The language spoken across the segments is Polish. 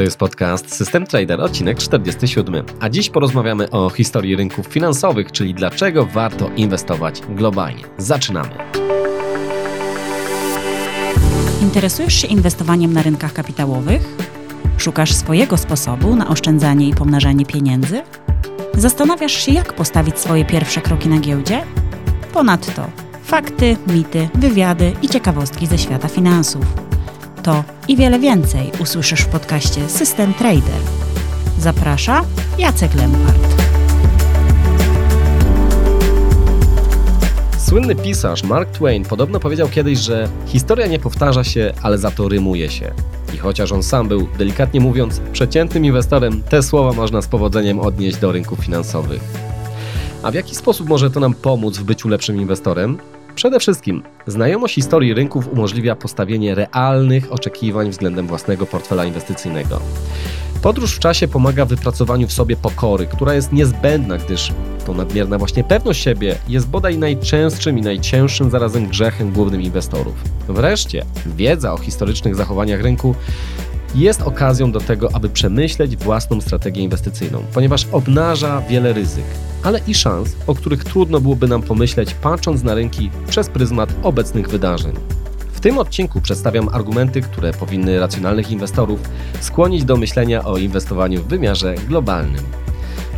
To jest podcast System Trader, odcinek 47. A dziś porozmawiamy o historii rynków finansowych, czyli dlaczego warto inwestować globalnie. Zaczynamy. Interesujesz się inwestowaniem na rynkach kapitałowych? Szukasz swojego sposobu na oszczędzanie i pomnażanie pieniędzy? Zastanawiasz się, jak postawić swoje pierwsze kroki na giełdzie? Ponadto fakty, mity, wywiady i ciekawostki ze świata finansów. To i wiele więcej usłyszysz w podcaście System Trader. Zaprasza Jacek Lempart. Słynny pisarz Mark Twain podobno powiedział kiedyś, że historia nie powtarza się, ale za to rymuje się. I chociaż on sam był, delikatnie mówiąc, przeciętnym inwestorem, te słowa można z powodzeniem odnieść do rynków finansowych. A w jaki sposób może to nam pomóc w byciu lepszym inwestorem? Przede wszystkim, znajomość historii rynków umożliwia postawienie realnych oczekiwań względem własnego portfela inwestycyjnego. Podróż w czasie pomaga w wypracowaniu w sobie pokory, która jest niezbędna, gdyż to nadmierna właśnie pewność siebie jest bodaj najczęstszym i najcięższym zarazem grzechem głównym inwestorów. Wreszcie, wiedza o historycznych zachowaniach rynku jest okazją do tego, aby przemyśleć własną strategię inwestycyjną, ponieważ obnaża wiele ryzyk, ale i szans, o których trudno byłoby nam pomyśleć, patrząc na rynki przez pryzmat obecnych wydarzeń. W tym odcinku przedstawiam argumenty, które powinny racjonalnych inwestorów skłonić do myślenia o inwestowaniu w wymiarze globalnym.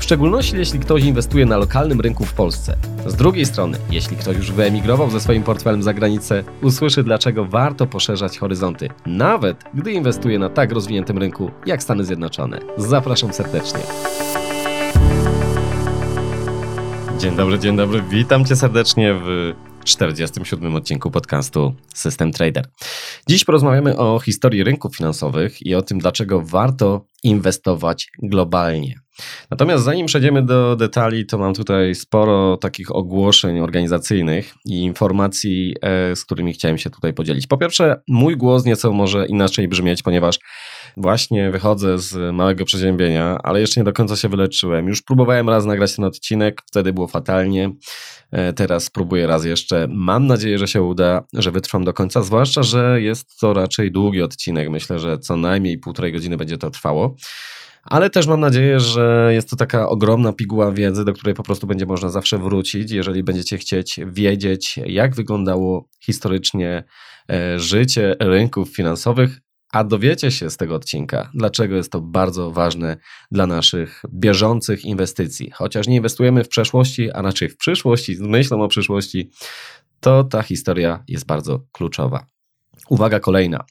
W szczególności jeśli ktoś inwestuje na lokalnym rynku w Polsce. Z drugiej strony, jeśli ktoś już wyemigrował ze swoim portfelem za granicę, usłyszy dlaczego warto poszerzać horyzonty, nawet gdy inwestuje na tak rozwiniętym rynku jak Stany Zjednoczone. Zapraszam serdecznie. Dzień dobry, dzień dobry. Witam cię serdecznie w 47 odcinku podcastu System Trader. Dziś porozmawiamy o historii rynków finansowych i o tym, dlaczego warto inwestować globalnie. Natomiast zanim przejdziemy do detali, to mam tutaj sporo takich ogłoszeń organizacyjnych i informacji, e, z którymi chciałem się tutaj podzielić. Po pierwsze, mój głos nieco może inaczej brzmieć, ponieważ właśnie wychodzę z małego przeziębienia, ale jeszcze nie do końca się wyleczyłem. Już próbowałem raz nagrać ten odcinek, wtedy było fatalnie. E, teraz spróbuję raz jeszcze. Mam nadzieję, że się uda, że wytrwam do końca, zwłaszcza, że jest to raczej długi odcinek. Myślę, że co najmniej półtorej godziny będzie to trwało ale też mam nadzieję, że jest to taka ogromna piguła wiedzy, do której po prostu będzie można zawsze wrócić, jeżeli będziecie chcieć wiedzieć, jak wyglądało historycznie e, życie rynków finansowych, a dowiecie się z tego odcinka, dlaczego jest to bardzo ważne dla naszych bieżących inwestycji. Chociaż nie inwestujemy w przeszłości, a raczej w przyszłości, z myślą o przyszłości, to ta historia jest bardzo kluczowa. Uwaga kolejna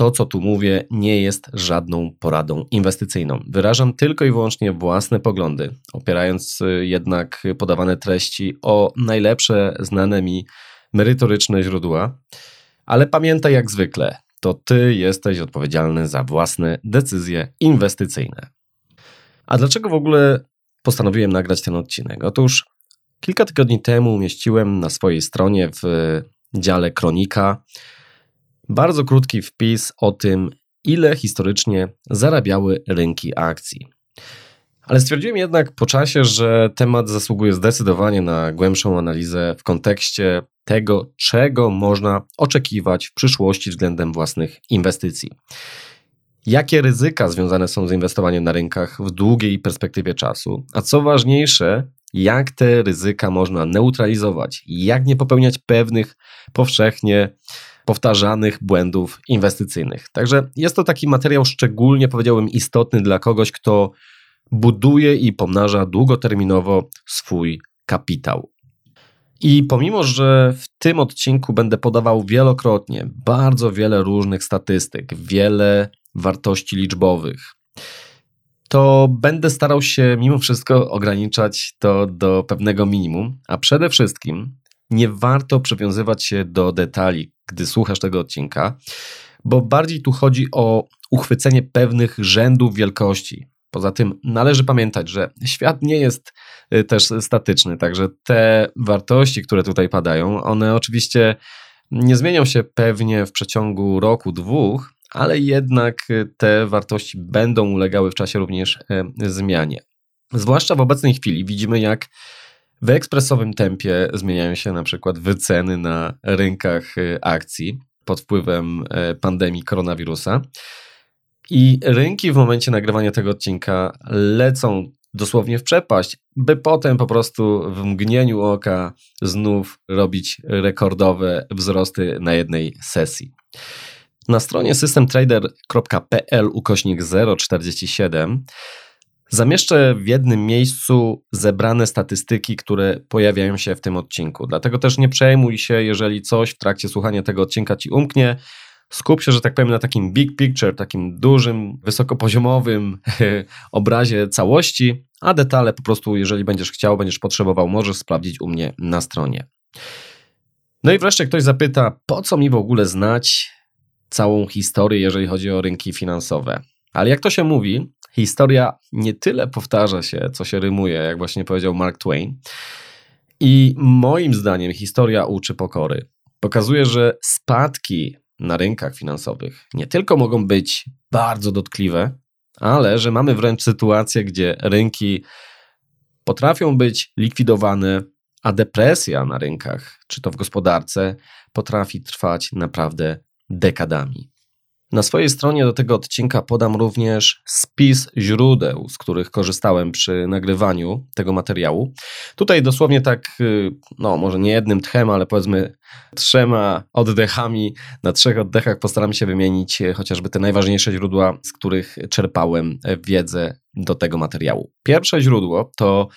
to, co tu mówię, nie jest żadną poradą inwestycyjną. Wyrażam tylko i wyłącznie własne poglądy, opierając y, jednak podawane treści o najlepsze znane mi merytoryczne źródła. Ale pamiętaj jak zwykle, to ty jesteś odpowiedzialny za własne decyzje inwestycyjne. A dlaczego w ogóle postanowiłem nagrać ten odcinek? Otóż kilka tygodni temu umieściłem na swojej stronie w dziale Kronika bardzo krótki wpis o tym, ile historycznie zarabiały rynki akcji. Ale stwierdziłem jednak po czasie, że temat zasługuje zdecydowanie na głębszą analizę w kontekście tego, czego można oczekiwać w przyszłości względem własnych inwestycji. Jakie ryzyka związane są z inwestowaniem na rynkach w długiej perspektywie czasu, a co ważniejsze, jak te ryzyka można neutralizować, jak nie popełniać pewnych powszechnie powtarzanych błędów inwestycyjnych. Także jest to taki materiał szczególnie, powiedziałbym, istotny dla kogoś, kto buduje i pomnaża długoterminowo swój kapitał. I pomimo, że w tym odcinku będę podawał wielokrotnie bardzo wiele różnych statystyk, wiele wartości liczbowych, to będę starał się mimo wszystko ograniczać to do pewnego minimum, a przede wszystkim nie warto przywiązywać się do detali, gdy słuchasz tego odcinka, bo bardziej tu chodzi o uchwycenie pewnych rzędów wielkości. Poza tym należy pamiętać, że świat nie jest też statyczny, także te wartości, które tutaj padają, one oczywiście nie zmienią się pewnie w przeciągu roku, dwóch, ale jednak te wartości będą ulegały w czasie również y, zmianie. Zwłaszcza w obecnej chwili widzimy, jak w ekspresowym tempie zmieniają się na przykład wyceny na rynkach y, akcji pod wpływem y, pandemii koronawirusa. I rynki w momencie nagrywania tego odcinka lecą dosłownie w przepaść, by potem po prostu w mgnieniu oka znów robić rekordowe wzrosty na jednej sesji. Na stronie systemtrader.pl ukośnik 047 Zamieszczę w jednym miejscu zebrane statystyki, które pojawiają się w tym odcinku. Dlatego też nie przejmuj się, jeżeli coś w trakcie słuchania tego odcinka ci umknie. Skup się, że tak powiem, na takim big picture, takim dużym, wysokopoziomowym obrazie całości, a detale po prostu, jeżeli będziesz chciał, będziesz potrzebował, możesz sprawdzić u mnie na stronie. No i wreszcie ktoś zapyta, po co mi w ogóle znać całą historię, jeżeli chodzi o rynki finansowe? Ale jak to się mówi, historia nie tyle powtarza się, co się rymuje, jak właśnie powiedział Mark Twain. I moim zdaniem historia uczy pokory. Pokazuje, że spadki na rynkach finansowych nie tylko mogą być bardzo dotkliwe, ale że mamy wręcz sytuację, gdzie rynki potrafią być likwidowane, a depresja na rynkach, czy to w gospodarce, potrafi trwać naprawdę dekadami. Na swojej stronie do tego odcinka podam również spis źródeł, z których korzystałem przy nagrywaniu tego materiału. Tutaj dosłownie tak, y, no może nie jednym tchem, ale powiedzmy trzema oddechami, na trzech oddechach postaram się wymienić e, chociażby te najważniejsze źródła, z których czerpałem e, wiedzę do tego materiału. Pierwsze źródło to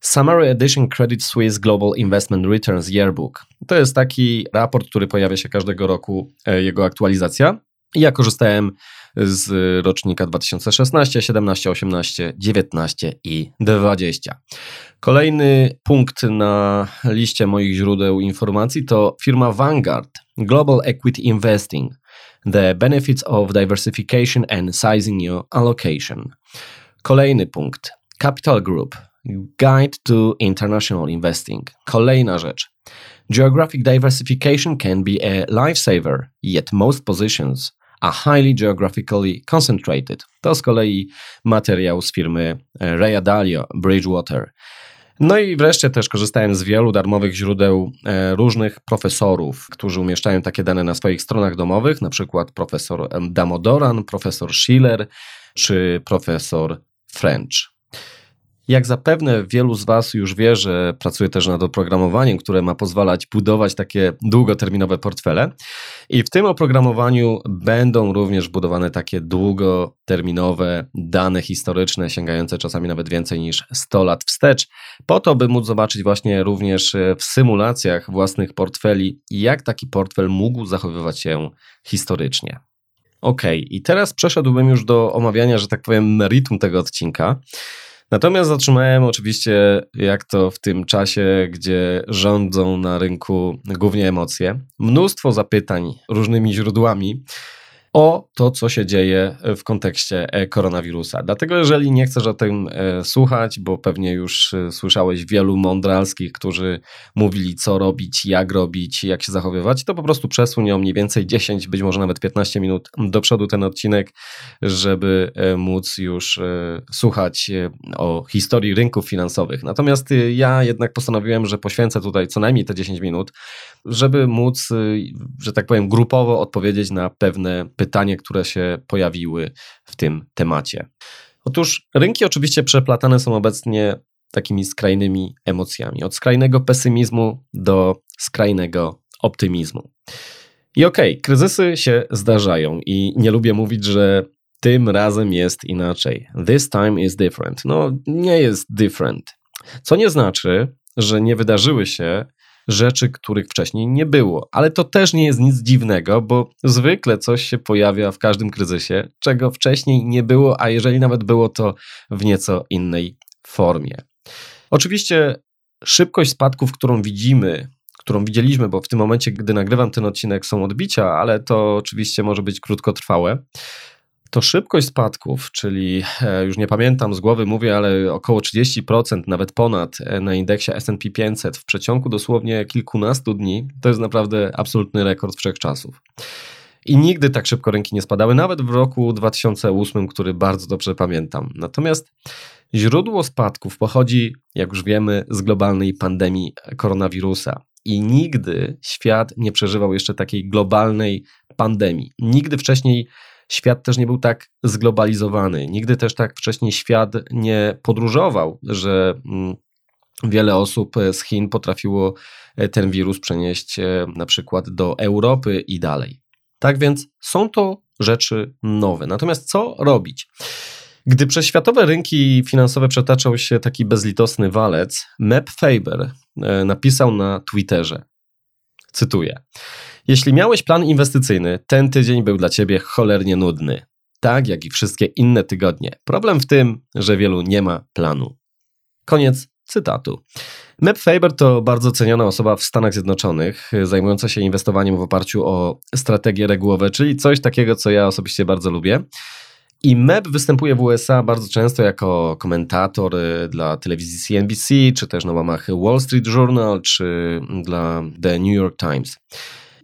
Summary Edition Credit Suisse Global Investment Returns Yearbook. To jest taki raport, który pojawia się każdego roku, jego aktualizacja. Ja korzystałem z rocznika 2016, 17, 18, 19 i 20. Kolejny punkt na liście moich źródeł informacji to firma Vanguard Global Equity Investing. The benefits of diversification and sizing your allocation. Kolejny punkt. Capital Group. Guide to International Investing. Kolejna rzecz. Geographic diversification can be a lifesaver, yet most positions a highly geographically concentrated. To z kolei materiał z firmy e, Raya Dalio Bridgewater. No i wreszcie też korzystałem z wielu darmowych źródeł e, różnych profesorów, którzy umieszczają takie dane na swoich stronach domowych, na przykład profesor Damodoran, profesor Schiller czy profesor French. Jak zapewne wielu z Was już wie, że pracuję też nad oprogramowaniem, które ma pozwalać budować takie długoterminowe portfele. I w tym oprogramowaniu będą również budowane takie długoterminowe dane historyczne, sięgające czasami nawet więcej niż 100 lat wstecz, po to, by móc zobaczyć właśnie również w symulacjach własnych portfeli, jak taki portfel mógł zachowywać się historycznie. Ok, i teraz przeszedłbym już do omawiania, że tak powiem, meritum tego odcinka. Natomiast zatrzymałem oczywiście, jak to w tym czasie, gdzie rządzą na rynku głównie emocje, mnóstwo zapytań różnymi źródłami o to, co się dzieje w kontekście e, koronawirusa. Dlatego, jeżeli nie chcesz o tym e, słuchać, bo pewnie już e, słyszałeś wielu mądralskich, którzy mówili, co robić, jak robić, jak się zachowywać, to po prostu przesuń o mniej więcej 10, być może nawet 15 minut do przodu ten odcinek, żeby móc już słuchać o historii rynków finansowych. Natomiast ja jednak postanowiłem, że poświęcę tutaj co najmniej te 10 minut, żeby móc, że tak powiem, grupowo odpowiedzieć na pewne pytania, które się pojawiły w tym temacie. Otóż rynki oczywiście przeplatane są obecnie takimi skrajnymi emocjami, od skrajnego pesymizmu do skrajnego optymizmu. I okej, okay, kryzysy się zdarzają i nie lubię mówić, że tym razem jest inaczej. This time is different. No, nie jest different. Co nie znaczy, że nie wydarzyły się rzeczy, których wcześniej nie było. Ale to też nie jest nic dziwnego, bo zwykle coś się pojawia w każdym kryzysie, czego wcześniej nie było, a jeżeli nawet było, to w nieco innej formie. Oczywiście szybkość spadków, którą widzimy, którą widzieliśmy, bo w tym momencie, gdy nagrywam ten odcinek, są odbicia, ale to oczywiście może być krótkotrwałe to szybkość spadków, czyli e, już nie pamiętam z głowy mówię, ale około 30%, nawet ponad e, na indeksie S&P 500 w przeciągu dosłownie kilkunastu dni, to jest naprawdę absolutny rekord wszechczasów. I nigdy tak szybko rynki nie spadały, nawet w roku 2008, który bardzo dobrze pamiętam. Natomiast źródło spadków pochodzi, jak już wiemy, z globalnej pandemii koronawirusa. I nigdy świat nie przeżywał jeszcze takiej globalnej pandemii. Nigdy wcześniej świat też nie był tak zglobalizowany. Nigdy też tak wcześniej świat nie podróżował, że mm, wiele osób z Chin potrafiło e, ten wirus przenieść e, na przykład do Europy i dalej. Tak więc są to rzeczy nowe. Natomiast co robić? Gdy przez światowe rynki finansowe przetaczał się taki bezlitosny walec, Meb Faber e, napisał na Twitterze, cytuję, jeśli miałeś plan inwestycyjny, ten tydzień był dla ciebie cholernie nudny. Tak jak i wszystkie inne tygodnie. Problem w tym, że wielu nie ma planu. Koniec cytatu. Meb Faber to bardzo ceniona osoba w Stanach Zjednoczonych, zajmująca się inwestowaniem w oparciu o strategie regułowe, czyli coś takiego, co ja osobiście bardzo lubię. I Meb występuje w USA bardzo często jako komentator y, dla telewizji CNBC, czy też na łamach Wall Street Journal, czy dla The New York Times.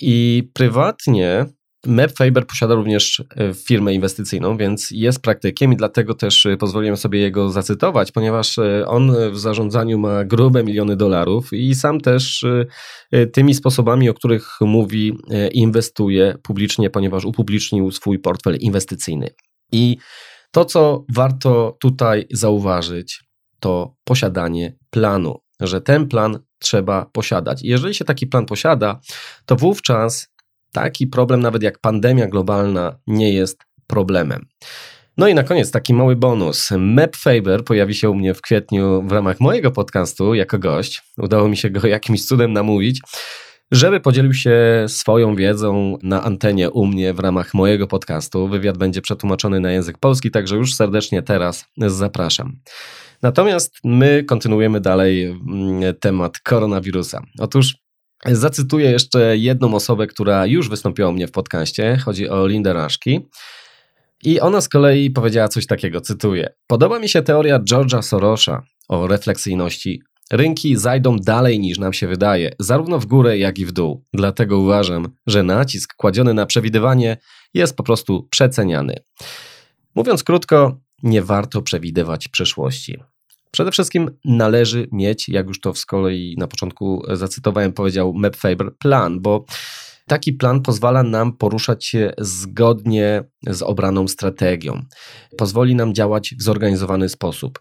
I prywatnie Meb Faber posiada również e, firmę inwestycyjną, więc jest praktykiem i dlatego też e, pozwoliłem sobie jego zacytować, ponieważ e, on w zarządzaniu ma grube miliony dolarów i sam też tymi sposobami, o których mówi, inwestuje publicznie, ponieważ upublicznił swój portfel inwestycyjny. I to, co warto tutaj zauważyć, to posiadanie planu, że ten plan trzeba posiadać. Jeżeli się taki plan posiada, to wówczas taki problem, nawet jak pandemia globalna, nie jest problemem. No i na koniec taki mały bonus. Map Faber pojawi się u mnie w kwietniu w ramach mojego podcastu jako gość. Udało mi się go jakimś cudem namówić, żeby podzielił się swoją wiedzą na antenie u mnie w ramach mojego podcastu. Wywiad będzie przetłumaczony na język polski, także już serdecznie teraz zapraszam. Natomiast my kontynuujemy dalej mm, temat koronawirusa. Otóż Zacytuję jeszcze jedną osobę, która już wystąpiła u mnie w podcaście. Chodzi o Lindę Raszki. I ona z kolei powiedziała coś takiego, cytuję. Podoba mi się teoria George'a Sorosza o refleksyjności. Rynki zajdą dalej niż nam się wydaje, zarówno w górę, jak i w dół. Dlatego uważam, że nacisk kładziony na przewidywanie jest po prostu przeceniany. Mówiąc krótko, nie warto przewidywać przyszłości. Przede wszystkim należy mieć, jak już to z kolei na początku zacytowałem, powiedział Map Faber, plan, bo Taki plan pozwala nam poruszać się zgodnie z obraną strategią. Pozwoli nam działać w zorganizowany sposób.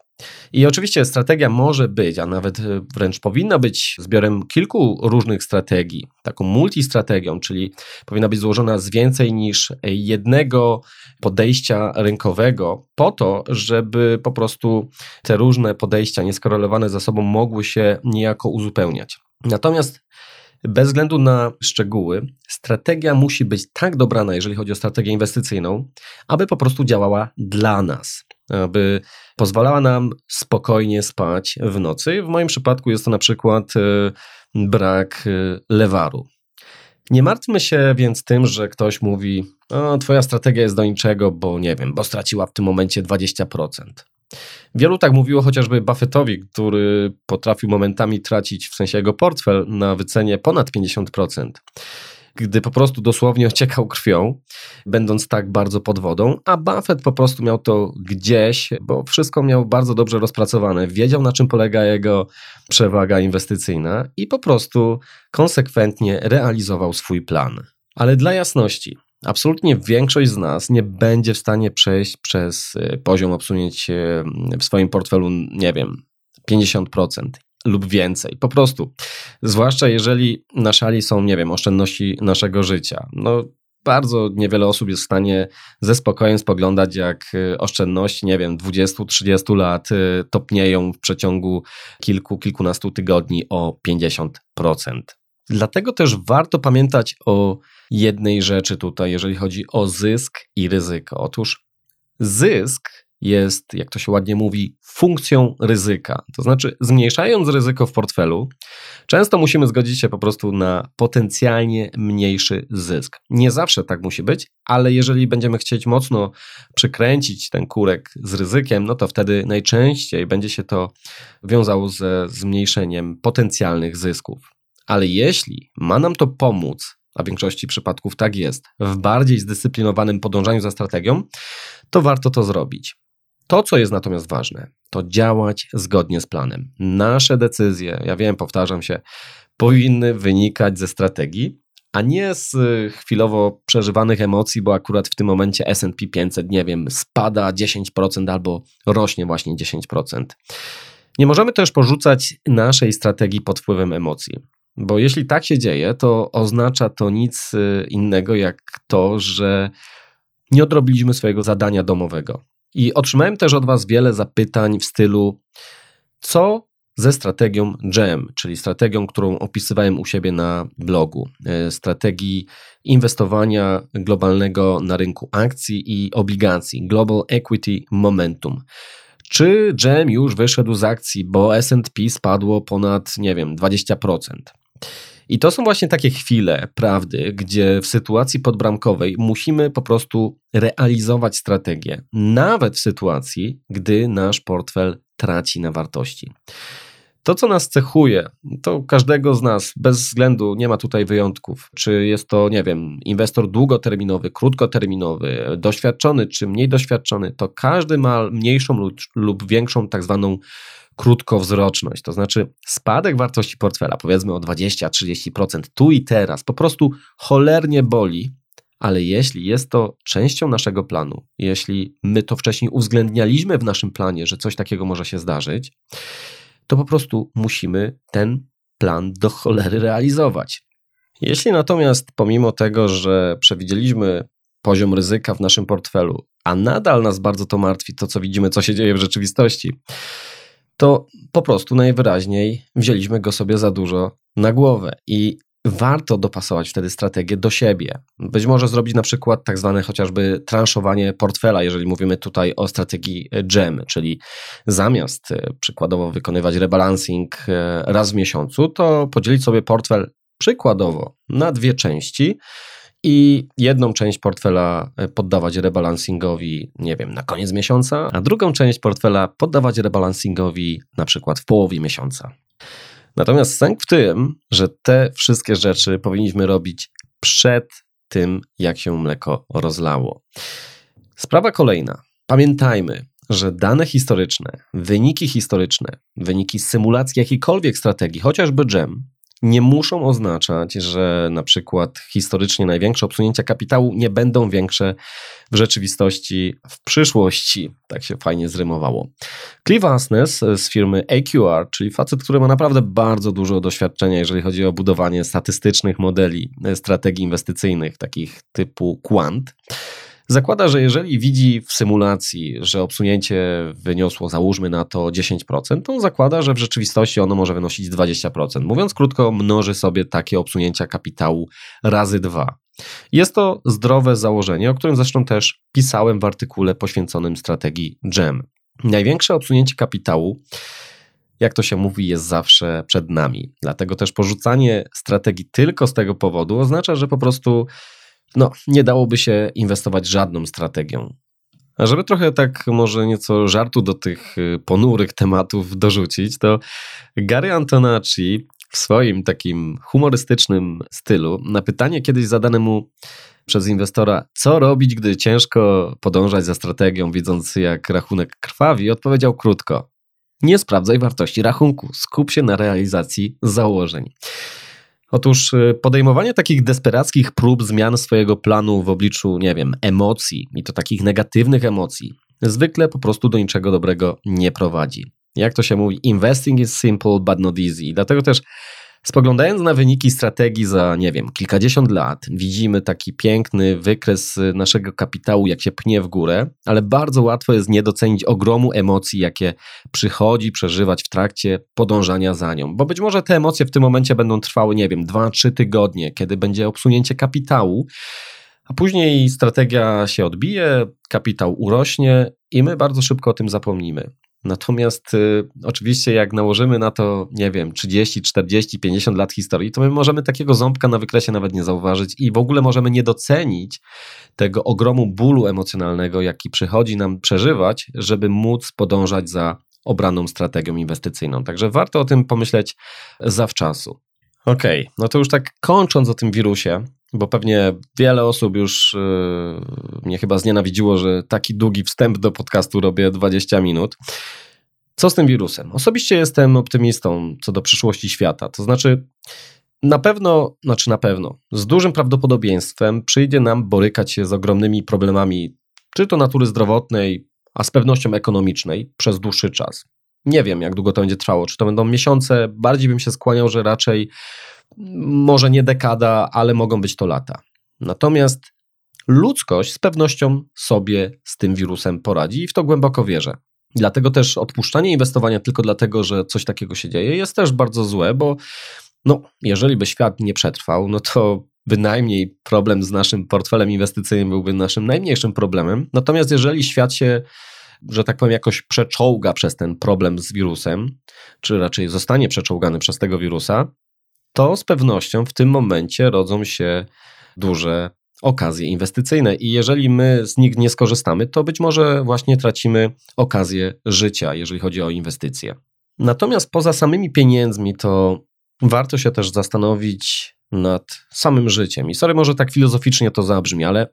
I oczywiście strategia może być, a nawet wręcz powinna być zbiorem kilku różnych strategii, taką multistrategią, czyli powinna być złożona z więcej niż jednego podejścia rynkowego, po to, żeby po prostu te różne podejścia nieskorelowane ze sobą mogły się niejako uzupełniać. Natomiast bez względu na szczegóły, strategia musi być tak dobrana, jeżeli chodzi o strategię inwestycyjną, aby po prostu działała dla nas, aby pozwalała nam spokojnie spać w nocy. W moim przypadku jest to na przykład e, brak e, lewaru. Nie martwmy się więc tym, że ktoś mówi: o, Twoja strategia jest do niczego, bo nie wiem, bo straciła w tym momencie 20%. Wielu tak mówiło chociażby Buffettowi, który potrafił momentami tracić w sensie jego portfel na wycenie ponad 50%. Gdy po prostu dosłownie ociekał krwią, będąc tak bardzo pod wodą, a Buffett po prostu miał to gdzieś, bo wszystko miał bardzo dobrze rozpracowane, wiedział na czym polega jego przewaga inwestycyjna i po prostu konsekwentnie realizował swój plan. Ale dla jasności, absolutnie większość z nas nie będzie w stanie przejść przez y, poziom obsunięć w swoim portfelu, nie wiem, 50% lub więcej. Po prostu. Zwłaszcza jeżeli na szali są, nie wiem, oszczędności naszego życia. No, bardzo niewiele osób jest w stanie ze spokojem spoglądać, jak y, oszczędności, nie wiem, 20-30 lat y, topnieją w przeciągu kilku, kilkunastu tygodni o 50%. Dlatego też warto pamiętać o jednej rzeczy tutaj, jeżeli chodzi o zysk i ryzyko. Otóż zysk jest, jak to się ładnie mówi, funkcją ryzyka. To znaczy, zmniejszając ryzyko w portfelu, często musimy zgodzić się po prostu na potencjalnie mniejszy zysk. Nie zawsze tak musi być, ale jeżeli będziemy chcieć mocno przykręcić ten kurek z ryzykiem, no to wtedy najczęściej będzie się to wiązało ze zmniejszeniem potencjalnych zysków. Ale jeśli ma nam to pomóc, a w większości przypadków tak jest, w bardziej zdyscyplinowanym podążaniu za strategią, to warto to zrobić. To, co jest natomiast ważne, to działać zgodnie z planem. Nasze decyzje, ja wiem, powtarzam się, powinny wynikać ze strategii, a nie z y, chwilowo przeżywanych emocji, bo akurat w tym momencie SP 500, nie wiem, spada 10% albo rośnie właśnie 10%. Nie możemy też porzucać naszej strategii pod wpływem emocji. Bo jeśli tak się dzieje, to oznacza to nic y, innego jak to, że nie odrobiliśmy swojego zadania domowego. I otrzymałem też od Was wiele zapytań w stylu: co ze strategią GEM, czyli strategią, którą opisywałem u siebie na blogu, y, strategii inwestowania globalnego na rynku akcji i obligacji, Global Equity Momentum. Czy GEM już wyszedł z akcji, bo SP spadło ponad, nie wiem, 20%? I to są właśnie takie chwile prawdy, gdzie w sytuacji podbramkowej musimy po prostu realizować strategię, nawet w sytuacji, gdy nasz portfel traci na wartości. To, co nas cechuje, to każdego z nas, bez względu, nie ma tutaj wyjątków, czy jest to, nie wiem, inwestor długoterminowy, krótkoterminowy, doświadczony czy mniej doświadczony, to każdy ma mniejszą lub, lub większą tak zwaną krótkowzroczność, to znaczy spadek wartości portfela, powiedzmy o 20-30% tu i teraz, po prostu cholernie boli, ale jeśli jest to częścią naszego planu, jeśli my to wcześniej uwzględnialiśmy w naszym planie, że coś takiego może się zdarzyć, to po prostu musimy ten plan do cholery realizować. Jeśli natomiast pomimo tego, że przewidzieliśmy poziom ryzyka w naszym portfelu, a nadal nas bardzo to martwi, to co widzimy, co się dzieje w rzeczywistości, to po prostu najwyraźniej wzięliśmy go sobie za dużo na głowę i warto dopasować wtedy strategię do siebie. Być może zrobić na przykład tak zwane chociażby transzowanie portfela, jeżeli mówimy tutaj o strategii GEM, czyli zamiast e, przykładowo wykonywać rebalancing e, raz w miesiącu, to podzielić sobie portfel przykładowo na dwie części i jedną część portfela e, poddawać rebalansingowi, nie wiem, na koniec miesiąca, a drugą część portfela poddawać rebalansingowi na przykład w połowie miesiąca. Natomiast sęk w tym, że te wszystkie rzeczy powinniśmy robić przed tym, jak się mleko rozlało. Sprawa kolejna. Pamiętajmy, że dane historyczne, wyniki historyczne, wyniki symulacji jakiejkolwiek strategii, chociażby GEM, nie muszą oznaczać, że na przykład historycznie największe obsunięcia kapitału nie będą większe w rzeczywistości w przyszłości. Tak się fajnie zrymowało. Cliff Asnes z firmy AQR, czyli facet, który ma naprawdę bardzo dużo doświadczenia, jeżeli chodzi o budowanie statystycznych modeli strategii inwestycyjnych, takich typu quant Zakłada, że jeżeli widzi w symulacji, że obsunięcie wyniosło, załóżmy na to 10%, to zakłada, że w rzeczywistości ono może wynosić 20%. Mówiąc krótko, mnoży sobie takie obsunięcia kapitału razy dwa. Jest to zdrowe założenie, o którym zresztą też pisałem w artykule poświęconym strategii GEM. Największe obsunięcie kapitału jak to się mówi, jest zawsze przed nami. Dlatego też porzucanie strategii tylko z tego powodu oznacza, że po prostu no, nie dałoby się inwestować żadną strategią. A żeby trochę tak może nieco żartu do tych y, ponurych tematów dorzucić, to Gary Antonacci w swoim takim humorystycznym stylu na pytanie kiedyś zadane mu przez inwestora, co robić, gdy ciężko podążać za strategią, widząc jak rachunek krwawi, odpowiedział krótko: Nie sprawdzaj wartości rachunku, skup się na realizacji założeń. Otóż y, podejmowanie takich desperackich prób zmian swojego planu w obliczu, nie wiem, emocji i to takich negatywnych emocji, zwykle po prostu do niczego dobrego nie prowadzi. Jak to się mówi, investing is simple but not easy. Dlatego też Spoglądając na wyniki strategii za, nie wiem, kilkadziesiąt lat, widzimy taki piękny wykres naszego kapitału, jak się pnie w górę, ale bardzo łatwo jest nie docenić ogromu emocji, jakie przychodzi przeżywać w trakcie podążania za nią. Bo być może te emocje w tym momencie będą trwały, nie wiem, dwa, trzy tygodnie, kiedy będzie obsunięcie kapitału, a później strategia się odbije, kapitał urośnie i my bardzo szybko o tym zapomnimy. Natomiast y, oczywiście, jak nałożymy na to, nie wiem, 30, 40, 50 lat historii, to my możemy takiego ząbka na wykresie nawet nie zauważyć i w ogóle możemy nie docenić tego ogromu bólu emocjonalnego, jaki przychodzi nam przeżywać, żeby móc podążać za obraną strategią inwestycyjną. Także warto o tym pomyśleć zawczasu. Okej, okay, no to już tak kończąc o tym wirusie, bo pewnie wiele osób już yy, mnie chyba znienawidziło, że taki długi wstęp do podcastu robię 20 minut. Co z tym wirusem? Osobiście jestem optymistą co do przyszłości świata. To znaczy, Na pewno, znaczy na pewno, z dużym prawdopodobieństwem przyjdzie nam borykać się z ogromnymi problemami, czy to natury zdrowotnej, a z pewnością ekonomicznej przez dłuższy czas. Nie wiem, jak długo to będzie trwało, czy to będą miesiące, bardziej bym się skłaniał, że raczej może nie dekada, ale mogą być to lata. Natomiast ludzkość z pewnością sobie z tym wirusem poradzi i w to głęboko wierzę. Dlatego też odpuszczanie inwestowania tylko dlatego, że coś takiego się dzieje, jest też bardzo złe, bo no, jeżeli by świat nie przetrwał, no to bynajmniej problem z naszym portfelem inwestycyjnym byłby naszym najmniejszym problemem. Natomiast jeżeli świat się, że tak powiem, jakoś przeczołga przez ten problem z wirusem, czy raczej zostanie przeczołgany przez tego wirusa, to z pewnością w tym momencie rodzą się duże okazje inwestycyjne i jeżeli my z nich nie skorzystamy, to być może właśnie tracimy okazję życia, jeżeli chodzi o inwestycje. Natomiast poza samymi pieniędzmi, to warto się też zastanowić nad samym życiem. I sorry, może tak filozoficznie to zabrzmi, ale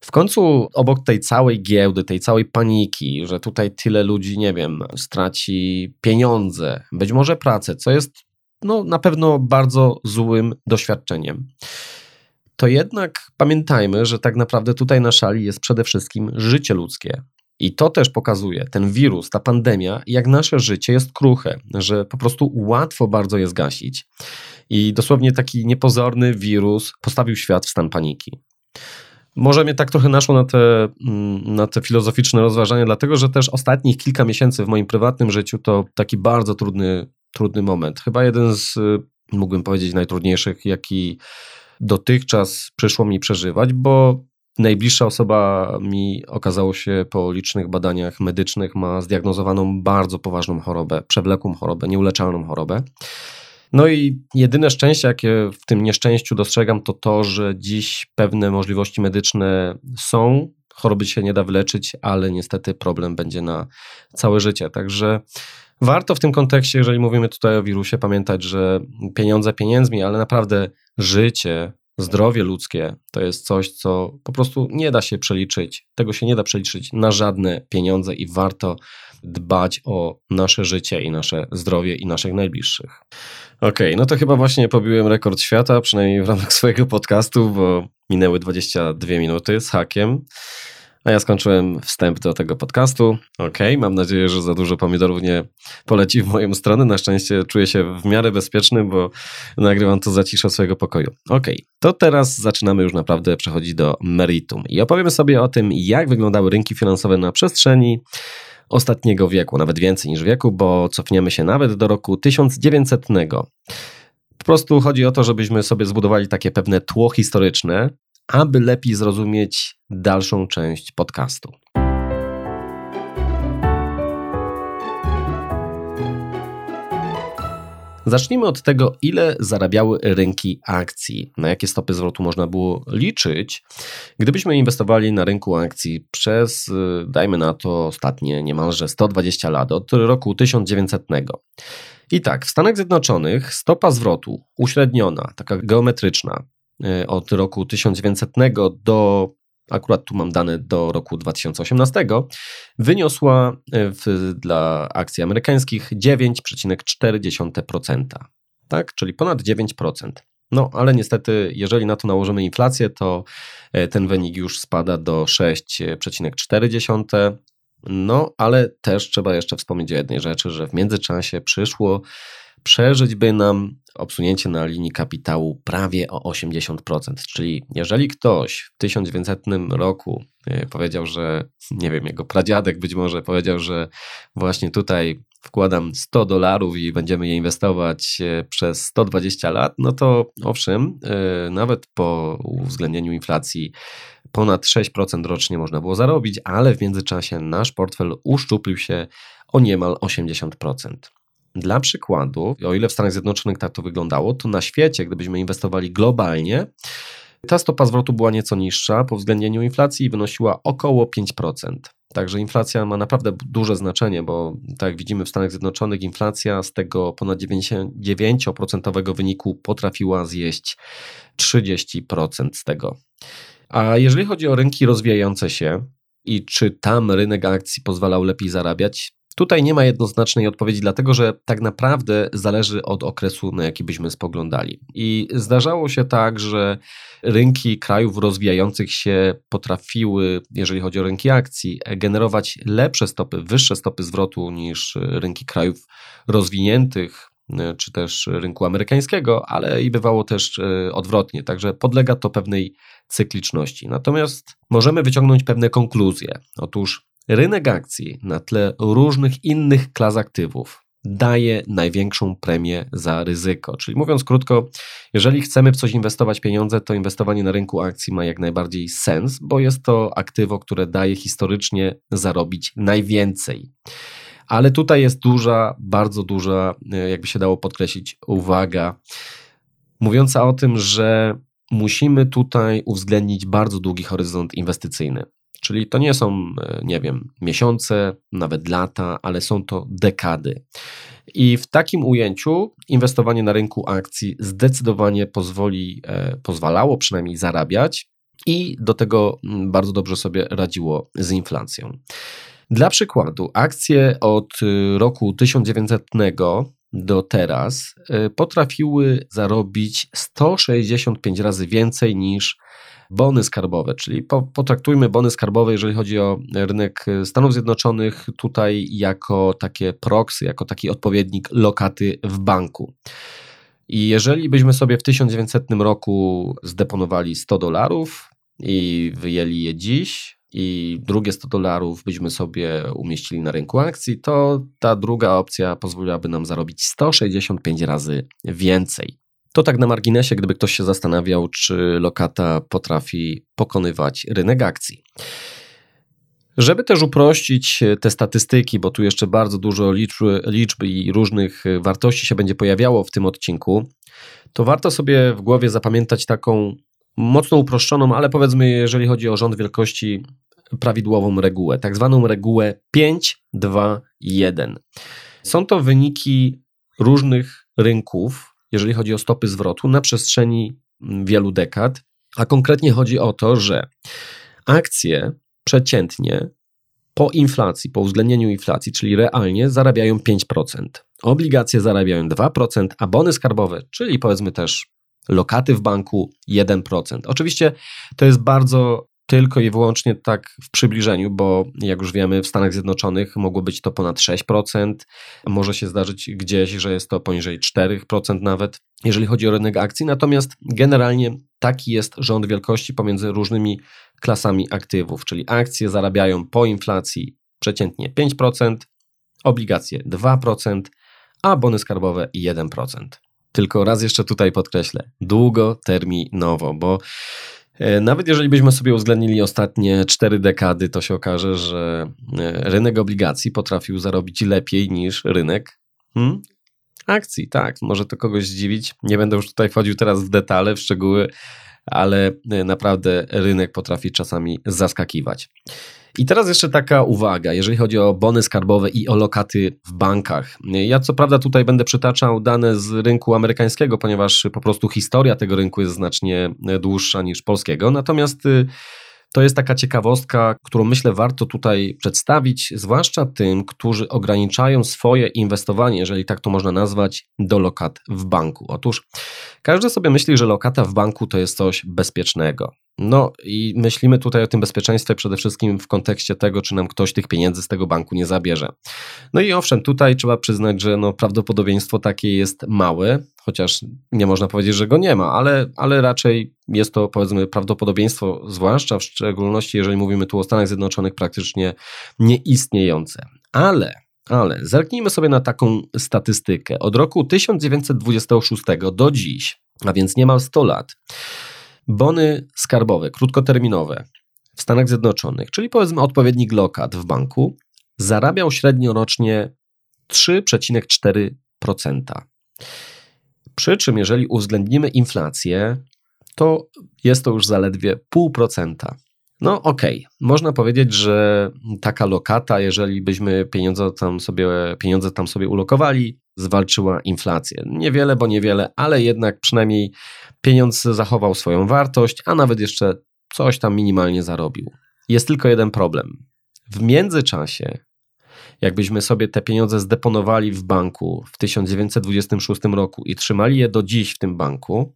w końcu obok tej całej giełdy, tej całej paniki, że tutaj tyle ludzi, nie wiem, straci pieniądze, być może pracę, co jest no, na pewno bardzo złym doświadczeniem to jednak pamiętajmy, że tak naprawdę tutaj na szali jest przede wszystkim życie ludzkie. I to też pokazuje, ten wirus, ta pandemia, jak nasze życie jest kruche, że po prostu łatwo bardzo je zgasić. I dosłownie taki niepozorny wirus postawił świat w stan paniki. Może mnie tak trochę naszło na te, mm, na te filozoficzne rozważania, dlatego że też ostatnich kilka miesięcy w moim prywatnym życiu to taki bardzo trudny, trudny moment. Chyba jeden z, mógłbym powiedzieć, najtrudniejszych, jaki dotychczas przyszło mi przeżywać, bo najbliższa osoba mi okazało się po licznych badaniach medycznych ma zdiagnozowaną bardzo poważną chorobę, przewlekłą chorobę, nieuleczalną chorobę. No i jedyne szczęście, jakie w tym nieszczęściu dostrzegam, to to, że dziś pewne możliwości medyczne są. Choroby się nie da wyleczyć, ale niestety problem będzie na całe życie. Także warto w tym kontekście, jeżeli mówimy tutaj o wirusie, pamiętać, że pieniądze pieniędzmi, ale naprawdę życie, zdrowie ludzkie to jest coś, co po prostu nie da się przeliczyć. Tego się nie da przeliczyć na żadne pieniądze i warto dbać o nasze życie i nasze zdrowie i naszych najbliższych. Okej, okay, no to chyba właśnie pobiłem rekord świata, przynajmniej w ramach swojego podcastu, bo minęły 22 minuty z hakiem. A ja skończyłem wstęp do tego podcastu. Ok, mam nadzieję, że za dużo pomidorów nie poleci w moją stronę. Na szczęście czuję się w miarę bezpieczny, bo nagrywam to za ciszę swojego pokoju. Ok, to teraz zaczynamy już naprawdę przechodzić do meritum i opowiemy sobie o tym, jak wyglądały rynki finansowe na przestrzeni ostatniego wieku, nawet więcej niż wieku, bo cofniemy się nawet do roku 1900. Po prostu chodzi o to, żebyśmy sobie zbudowali takie pewne tło historyczne, aby lepiej zrozumieć dalszą część podcastu. Zacznijmy od tego, ile zarabiały rynki akcji, na jakie stopy zwrotu można było liczyć, gdybyśmy inwestowali na rynku akcji przez, dajmy na to, ostatnie niemalże 120 lat, od roku 1900. I tak, w Stanach Zjednoczonych stopa zwrotu uśredniona, taka geometryczna, od roku 1900 do, akurat tu mam dane do roku 2018, wyniosła e, w, dla akcji amerykańskich 9,4%. Tak, czyli ponad 9%. No, ale niestety, jeżeli na to nałożymy inflację, to e, ten wynik już spada do 6,4%. No, ale też trzeba jeszcze wspomnieć o jednej rzeczy, że w międzyczasie przyszło przeżyć by nam obsunięcie na linii kapitału prawie o 80%. Czyli jeżeli ktoś w 1900 roku e, powiedział, że nie wiem, jego pradziadek być może powiedział, że właśnie tutaj wkładam 100 dolarów i będziemy je inwestować e, przez 120 lat, no to owszem, e, nawet po uwzględnieniu inflacji ponad 6% rocznie można było zarobić, ale w międzyczasie nasz portfel uszczuplił się o niemal 80%. Dla przykładu, o ile w Stanach Zjednoczonych tak to wyglądało, to na świecie, gdybyśmy inwestowali globalnie, ta stopa zwrotu była nieco niższa po uwzględnieniu inflacji i wynosiła około 5%. Także inflacja ma naprawdę duże znaczenie, bo tak jak widzimy w Stanach Zjednoczonych, inflacja z tego ponad 9% wyniku potrafiła zjeść 30% z tego. A jeżeli chodzi o rynki rozwijające się i czy tam rynek akcji pozwalał lepiej zarabiać, Tutaj nie ma jednoznacznej odpowiedzi, dlatego że tak naprawdę zależy od okresu, na jaki byśmy spoglądali. I zdarzało się tak, że rynki krajów rozwijających się potrafiły, jeżeli chodzi o rynki akcji, generować lepsze stopy, wyższe stopy zwrotu niż rynki krajów rozwiniętych, czy też rynku amerykańskiego, ale i bywało też e, odwrotnie, także podlega to pewnej cykliczności. Natomiast możemy wyciągnąć pewne konkluzje. Otóż rynek akcji na tle różnych innych klas aktywów daje największą premię za ryzyko. Czyli mówiąc krótko, jeżeli chcemy w coś inwestować pieniądze, to inwestowanie na rynku akcji ma jak najbardziej sens, bo jest to aktywo, które daje historycznie zarobić najwięcej. Ale tutaj jest duża, bardzo duża, e, jakby się dało podkreślić, uwaga, mówiąca o tym, że musimy tutaj uwzględnić bardzo długi horyzont inwestycyjny. Czyli to nie są, e, nie wiem, miesiące, nawet lata, ale są to dekady. I w takim ujęciu inwestowanie na rynku akcji zdecydowanie pozwoli, e, pozwalało przynajmniej zarabiać i do tego mm, bardzo dobrze sobie radziło z inflacją. Dla przykładu, akcje od y, roku 1900 do teraz y, potrafiły zarobić 165 razy więcej niż bony skarbowe, czyli potraktujmy bony skarbowe, jeżeli chodzi o rynek Stanów Zjednoczonych, tutaj jako takie proxy, jako taki odpowiednik lokaty w banku. I jeżeli byśmy sobie w 1900 roku zdeponowali 100 dolarów i wyjęli je dziś, i drugie 100 dolarów byśmy sobie umieścili na rynku akcji, to ta druga opcja pozwoliłaby nam zarobić 165 razy więcej. To tak na marginesie, gdyby ktoś się zastanawiał, czy lokata potrafi pokonywać rynek akcji. Żeby też uprościć te statystyki, bo tu jeszcze bardzo dużo liczb, liczb i różnych wartości się będzie pojawiało w tym odcinku, to warto sobie w głowie zapamiętać taką mocno uproszczoną, ale powiedzmy, jeżeli chodzi o rząd wielkości, prawidłową regułę, tak zwaną regułę 5, 2, 1. Są to wyniki różnych rynków, jeżeli chodzi o stopy zwrotu na przestrzeni wielu dekad, a konkretnie chodzi o to, że akcje przeciętnie po inflacji, po uwzględnieniu inflacji, czyli realnie zarabiają 5%. Obligacje zarabiają 2%, a bony skarbowe, czyli powiedzmy też lokaty w banku 1%. Oczywiście to jest bardzo tylko i wyłącznie tak w przybliżeniu, bo jak już wiemy, w Stanach Zjednoczonych mogło być to ponad 6%, może się zdarzyć gdzieś, że jest to poniżej 4% nawet, jeżeli chodzi o rynek akcji. Natomiast generalnie taki jest rząd wielkości pomiędzy różnymi klasami aktywów, czyli akcje zarabiają po inflacji przeciętnie 5%, obligacje 2%, a bony skarbowe 1%. Tylko raz jeszcze tutaj podkreślę, długoterminowo, bo nawet jeżeli byśmy sobie uwzględnili ostatnie cztery dekady, to się okaże, że e, rynek obligacji potrafił zarobić lepiej niż rynek hmm? akcji. Tak, może to kogoś zdziwić. Nie będę już tutaj wchodził teraz w detale, w szczegóły, ale e, naprawdę rynek potrafi czasami zaskakiwać. I teraz jeszcze taka uwaga, jeżeli chodzi o bony skarbowe i o lokaty w bankach. Ja co prawda tutaj będę przytaczał dane z rynku amerykańskiego, ponieważ po prostu historia tego rynku jest znacznie dłuższa niż polskiego. Natomiast y, to jest taka ciekawostka, którą myślę warto tutaj przedstawić, zwłaszcza tym, którzy ograniczają swoje inwestowanie, jeżeli tak to można nazwać, do lokat w banku. Otóż każdy sobie myśli, że lokata w banku to jest coś bezpiecznego. No i myślimy tutaj o tym bezpieczeństwie przede wszystkim w kontekście tego, czy nam ktoś tych pieniędzy z tego banku nie zabierze. No i owszem, tutaj trzeba przyznać, że no prawdopodobieństwo takie jest małe, chociaż nie można powiedzieć, że go nie ma, ale, ale raczej jest to powiedzmy prawdopodobieństwo, zwłaszcza w szczególności jeżeli mówimy tu o Stanach Zjednoczonych, praktycznie nieistniejące. Ale ale zerknijmy sobie na taką statystykę. Od roku 1926 do dziś, a więc niemal 100 lat, bony skarbowe, krótkoterminowe w Stanach Zjednoczonych, czyli powiedzmy odpowiednik lokat w banku, zarabiał średnio rocznie 3,4%. Przy czym, jeżeli uwzględnimy inflację, to jest to już zaledwie 0,5%. No okej, okay. można powiedzieć, że taka lokata, jeżeli byśmy pieniądze tam, sobie, pieniądze tam sobie ulokowali, zwalczyła inflację. Niewiele, bo niewiele, ale jednak przynajmniej pieniądz zachował swoją wartość, a nawet jeszcze coś tam minimalnie zarobił. Jest tylko jeden problem. W międzyczasie jakbyśmy sobie te pieniądze zdeponowali w banku w 1926 roku i trzymali je do dziś w tym banku,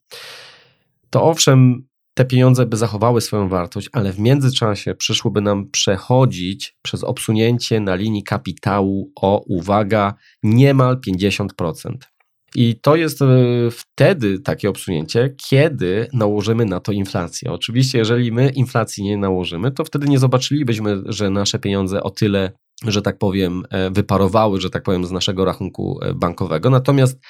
to owszem, te pieniądze by zachowały swoją wartość, ale w międzyczasie przyszłoby nam przechodzić przez obsunięcie na linii kapitału o, uwaga, niemal 50%. I to jest e, wtedy takie obsunięcie, kiedy nałożymy na to inflację. Oczywiście, jeżeli my inflacji nie nałożymy, to wtedy nie zobaczylibyśmy, że nasze pieniądze o tyle że tak powiem, e, wyparowały, że tak powiem, z naszego rachunku e, bankowego. Natomiast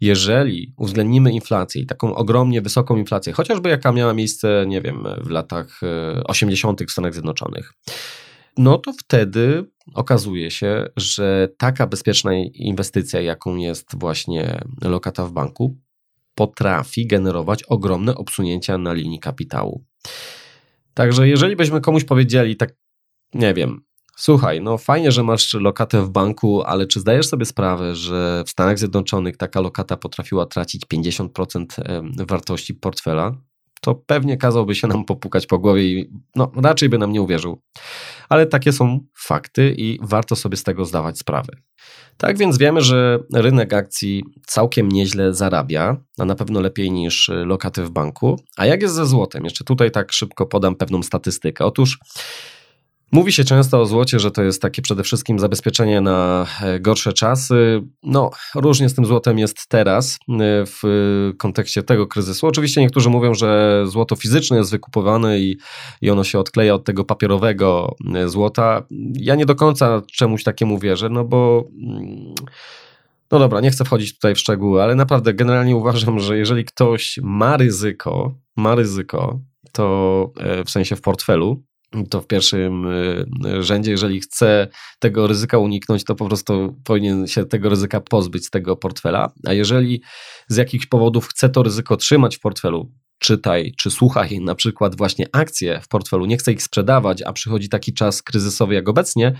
jeżeli uwzględnimy inflację i taką ogromnie wysoką inflację, chociażby jaka miała miejsce, nie wiem, w latach 80. w Stanach Zjednoczonych, no to wtedy okazuje się, że taka bezpieczna inwestycja, jaką jest właśnie lokata w banku, potrafi generować ogromne obsunięcia na linii kapitału. Także jeżeli byśmy komuś powiedzieli, tak nie wiem, słuchaj, no fajnie, że masz lokatę w banku, ale czy zdajesz sobie sprawę, że w Stanach Zjednoczonych taka lokata potrafiła tracić 50% wartości portfela? to pewnie kazałby się nam popukać po głowie i no, raczej by nam nie uwierzył. Ale takie są fakty i warto sobie z tego zdawać sprawę. Tak więc wiemy, że rynek akcji całkiem nieźle zarabia, a na pewno lepiej niż lokaty w banku. A jak jest ze złotem? Jeszcze tutaj tak szybko podam pewną statystykę. Otóż Mówi się często o złocie, że to jest takie przede wszystkim zabezpieczenie na e, gorsze czasy. No, różnie z tym złotem jest teraz e, w kontekście tego kryzysu. Oczywiście niektórzy mówią, że złoto fizyczne jest wykupowane i, i ono się odkleja od tego papierowego e, złota. Ja nie do końca czemuś takiemu wierzę, no bo. Mm, no dobra, nie chcę wchodzić tutaj w szczegóły, ale naprawdę generalnie uważam, że jeżeli ktoś ma ryzyko, ma ryzyko, to w sensie w portfelu, to w pierwszym y, rzędzie, jeżeli chce tego ryzyka uniknąć, to po prostu powinien się tego ryzyka pozbyć z tego portfela. A jeżeli z jakichś powodów chce to ryzyko trzymać w portfelu, czytaj czy słuchaj na przykład właśnie akcje w portfelu, nie chce ich sprzedawać, a przychodzi taki czas kryzysowy jak obecnie,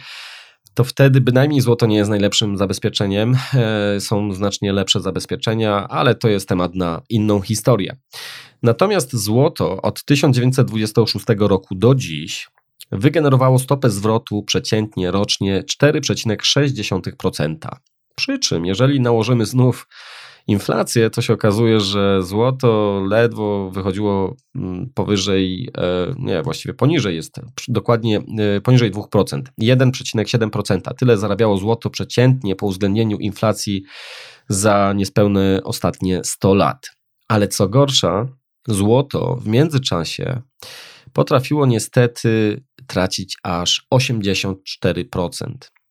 to wtedy bynajmniej złoto nie jest najlepszym zabezpieczeniem. E, są znacznie lepsze zabezpieczenia, ale to jest temat na inną historię. Natomiast złoto od 1926 roku do dziś wygenerowało stopę zwrotu przeciętnie rocznie 4,6%. Przy czym, jeżeli nałożymy znów inflację, to się okazuje, że złoto ledwo wychodziło mm, powyżej, e, nie, właściwie poniżej jest, dokładnie e, poniżej 2%, 1,7%. Tyle zarabiało złoto przeciętnie po uwzględnieniu inflacji za niespełne ostatnie 100 lat. Ale co gorsza, złoto w międzyczasie potrafiło niestety tracić aż 84%.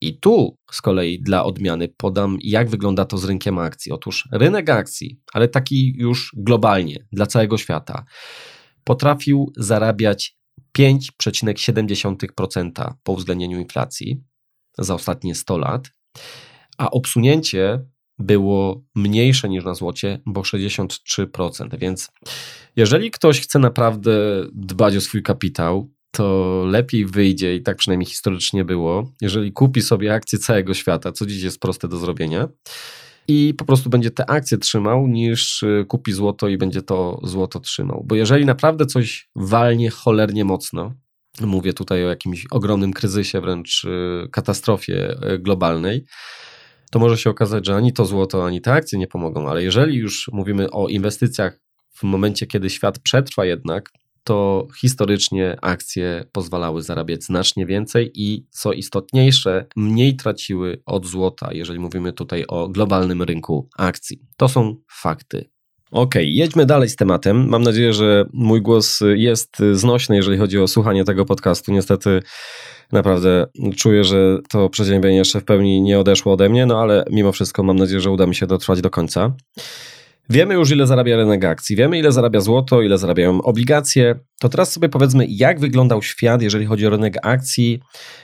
I tu z kolei dla odmiany podam, jak wygląda to z rynkiem akcji. Otóż rynek akcji, ale taki już globalnie, dla całego świata, potrafił zarabiać 5,7% po uwzględnieniu inflacji za ostatnie 100 lat, a obsunięcie było mniejsze niż na złocie, bo 63%. Więc jeżeli ktoś chce naprawdę dbać o swój kapitał, to lepiej wyjdzie, i tak przynajmniej historycznie było, jeżeli kupi sobie akcje całego świata, co dziś jest proste do zrobienia, i po prostu będzie te akcje trzymał, niż y, kupi złoto i będzie to złoto trzymał. Bo jeżeli naprawdę coś walnie cholernie mocno, mówię tutaj o jakimś ogromnym kryzysie, wręcz y, katastrofie y, globalnej, to może się okazać, że ani to złoto, ani te akcje nie pomogą. Ale jeżeli już mówimy o inwestycjach w momencie, kiedy świat przetrwa jednak, to historycznie akcje pozwalały zarabiać znacznie więcej i co istotniejsze, mniej traciły od złota, jeżeli mówimy tutaj o globalnym rynku akcji. To są fakty. Ok, jedźmy dalej z tematem. Mam nadzieję, że mój głos jest znośny, jeżeli chodzi o słuchanie tego podcastu. Niestety, naprawdę czuję, że to przeziębienie jeszcze w pełni nie odeszło ode mnie, no ale mimo wszystko mam nadzieję, że uda mi się dotrwać do końca. Wiemy już, ile zarabia rynek akcji, wiemy, ile zarabia złoto, ile zarabiają obligacje. To teraz sobie powiedzmy, jak wyglądał świat, jeżeli chodzi o rynek akcji,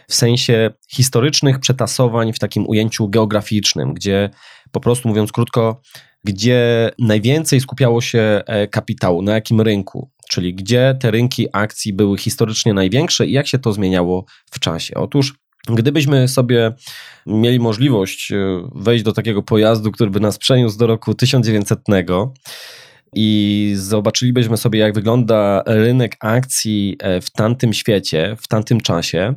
w sensie historycznych przetasowań w takim ujęciu geograficznym, gdzie po prostu mówiąc krótko, gdzie najwięcej skupiało się e, kapitału, na jakim rynku, czyli gdzie te rynki akcji były historycznie największe i jak się to zmieniało w czasie. Otóż Gdybyśmy sobie mieli możliwość e, wejść do takiego pojazdu, który by nas przeniósł do roku 1900, i zobaczylibyśmy sobie, jak wygląda rynek akcji e, w tamtym świecie, w tamtym czasie,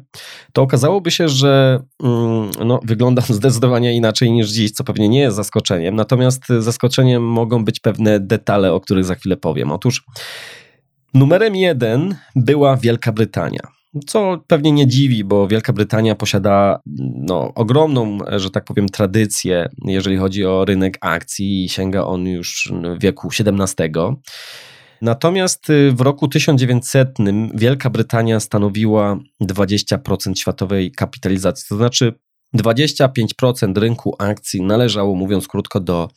to okazałoby się, że mm, no, wygląda zdecydowanie inaczej niż dziś, co pewnie nie jest zaskoczeniem. Natomiast zaskoczeniem mogą być pewne detale, o których za chwilę powiem. Otóż numerem jeden była Wielka Brytania. Co pewnie nie dziwi, bo Wielka Brytania posiada no, ogromną, że tak powiem, tradycję, jeżeli chodzi o rynek akcji i sięga on już wieku XVII. Natomiast y, w roku 1900 Wielka Brytania stanowiła 20% światowej kapitalizacji, to znaczy 25% rynku akcji należało, mówiąc krótko, do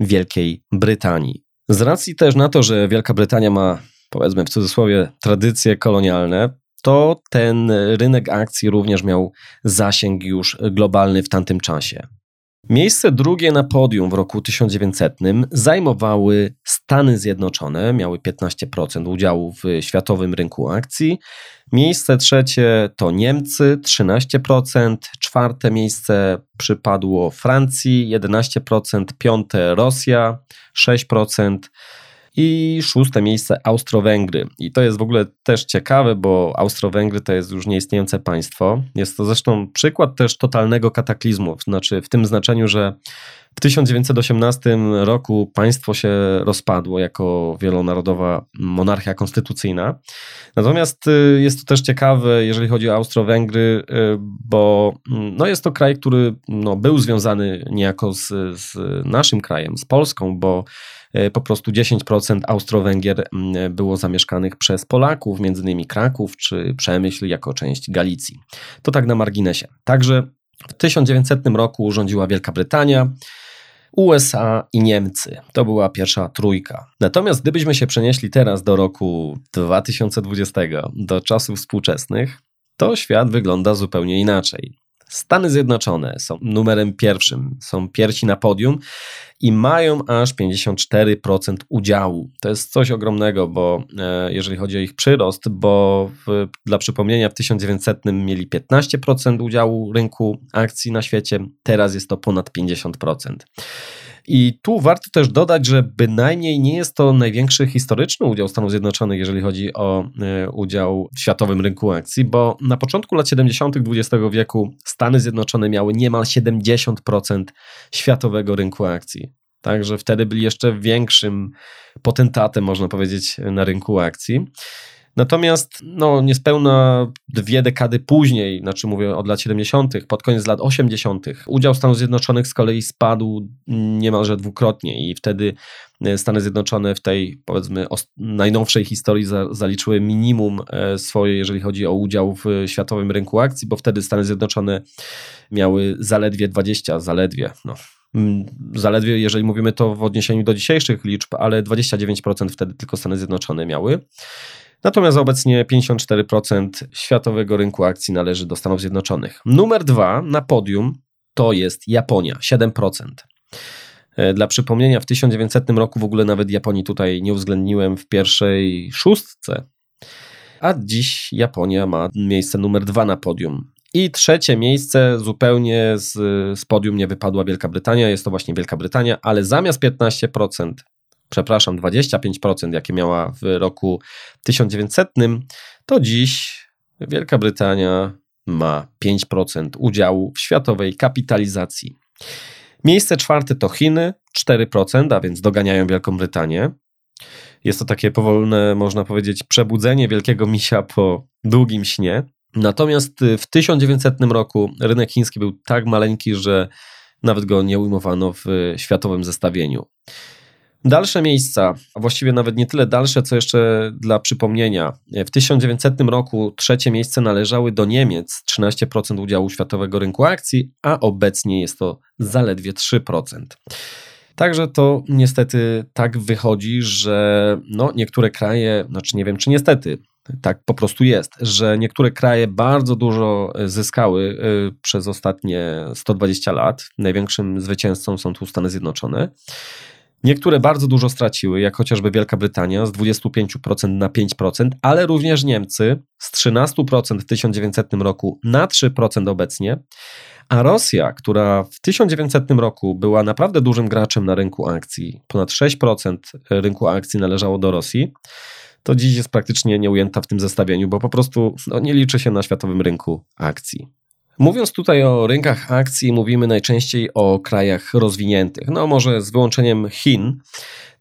Wielkiej Brytanii. Z racji też na to, że Wielka Brytania ma, powiedzmy w cudzysłowie, tradycje kolonialne, to ten rynek akcji również miał zasięg już globalny w tamtym czasie. Miejsce drugie na podium w roku 1900 zajmowały Stany Zjednoczone, miały 15% udziału w światowym rynku akcji. Miejsce trzecie to Niemcy, 13%. Czwarte miejsce przypadło Francji, 11%. Piąte Rosja, 6% i szóste miejsce Austro-Węgry. I to jest w ogóle też ciekawe, bo Austro-Węgry to jest już nieistniejące państwo. Jest to zresztą przykład też totalnego kataklizmu, znaczy w tym znaczeniu, że w 1918 roku państwo się rozpadło jako wielonarodowa monarchia konstytucyjna. Natomiast y, jest to też ciekawe, jeżeli chodzi o Austro-Węgry, y, bo mm, no jest to kraj, który no był związany niejako z, z naszym krajem, z Polską, bo po prostu 10% Austro-Węgier było zamieszkanych przez Polaków, między innymi Kraków czy Przemyśl jako część Galicji. To tak na marginesie. Także w 1900 roku rządziła Wielka Brytania, USA i Niemcy. To była pierwsza trójka. Natomiast gdybyśmy się przenieśli teraz do roku 2020, do czasów współczesnych, to świat wygląda zupełnie inaczej. Stany Zjednoczone są numerem pierwszym, są pierwsi na podium i mają aż 54% udziału. To jest coś ogromnego, bo e, jeżeli chodzi o ich przyrost, bo w, dla przypomnienia w 1900 mieli 15% udziału rynku akcji na świecie, teraz jest to ponad 50%. I tu warto też dodać, że bynajmniej nie jest to największy historyczny udział Stanów Zjednoczonych, jeżeli chodzi o e, udział w światowym rynku akcji, bo na początku lat 70. XX wieku Stany Zjednoczone miały niemal 70% światowego rynku akcji. Także wtedy byli jeszcze większym potentatem, można powiedzieć, na rynku akcji. Natomiast no, niespełna dwie dekady później, znaczy mówię od lat 70., pod koniec lat 80., udział Stanów Zjednoczonych z kolei spadł niemalże dwukrotnie i wtedy e, Stany Zjednoczone w tej, powiedzmy, najnowszej historii za, zaliczyły minimum e, swoje, jeżeli chodzi o udział w światowym rynku akcji, bo wtedy Stany Zjednoczone miały zaledwie 20, zaledwie, no, zaledwie jeżeli mówimy to w odniesieniu do dzisiejszych liczb, ale 29% wtedy tylko Stany Zjednoczone miały. Natomiast obecnie 54% światowego rynku akcji należy do Stanów Zjednoczonych. Numer dwa na podium to jest Japonia, 7%. E, dla przypomnienia, w 1900 roku w ogóle nawet Japonii tutaj nie uwzględniłem w pierwszej szóstce, a dziś Japonia ma miejsce numer dwa na podium. I trzecie miejsce zupełnie z, z podium nie wypadła Wielka Brytania, jest to właśnie Wielka Brytania, ale zamiast 15% przepraszam, 25%, jakie miała w roku 1900, to dziś Wielka Brytania ma 5% udziału w światowej kapitalizacji. Miejsce czwarte to Chiny, 4%, a więc doganiają Wielką Brytanię. Jest to takie powolne, można powiedzieć, przebudzenie wielkiego misia po długim śnie. Natomiast w 1900 roku rynek chiński był tak maleńki, że nawet go nie ujmowano w światowym zestawieniu. Dalsze miejsca, a właściwie nawet nie tyle dalsze, co jeszcze dla przypomnienia. W 1900 roku trzecie miejsce należały do Niemiec, 13% udziału światowego rynku akcji, a obecnie jest to zaledwie 3%. Także to niestety tak wychodzi, że no, niektóre kraje, znaczy nie wiem czy niestety, tak po prostu jest, że niektóre kraje bardzo dużo zyskały y, przez ostatnie 120 lat. Największym zwycięzcą są tu Stany Zjednoczone. Niektóre bardzo dużo straciły, jak chociażby Wielka Brytania z 25% na 5%, ale również Niemcy z 13% w 1900 roku na 3% obecnie, A Rosja, która w 1900 roku była naprawdę dużym graczem na rynku akcji, ponad 6% rynku akcji należało do Rosji, to dziś jest praktycznie nieujęta w tym zestawieniu, bo po prostu no, nie liczy się na światowym rynku akcji. Mówiąc tutaj o rynkach akcji, mówimy najczęściej o krajach rozwiniętych, no może z wyłączeniem Chin.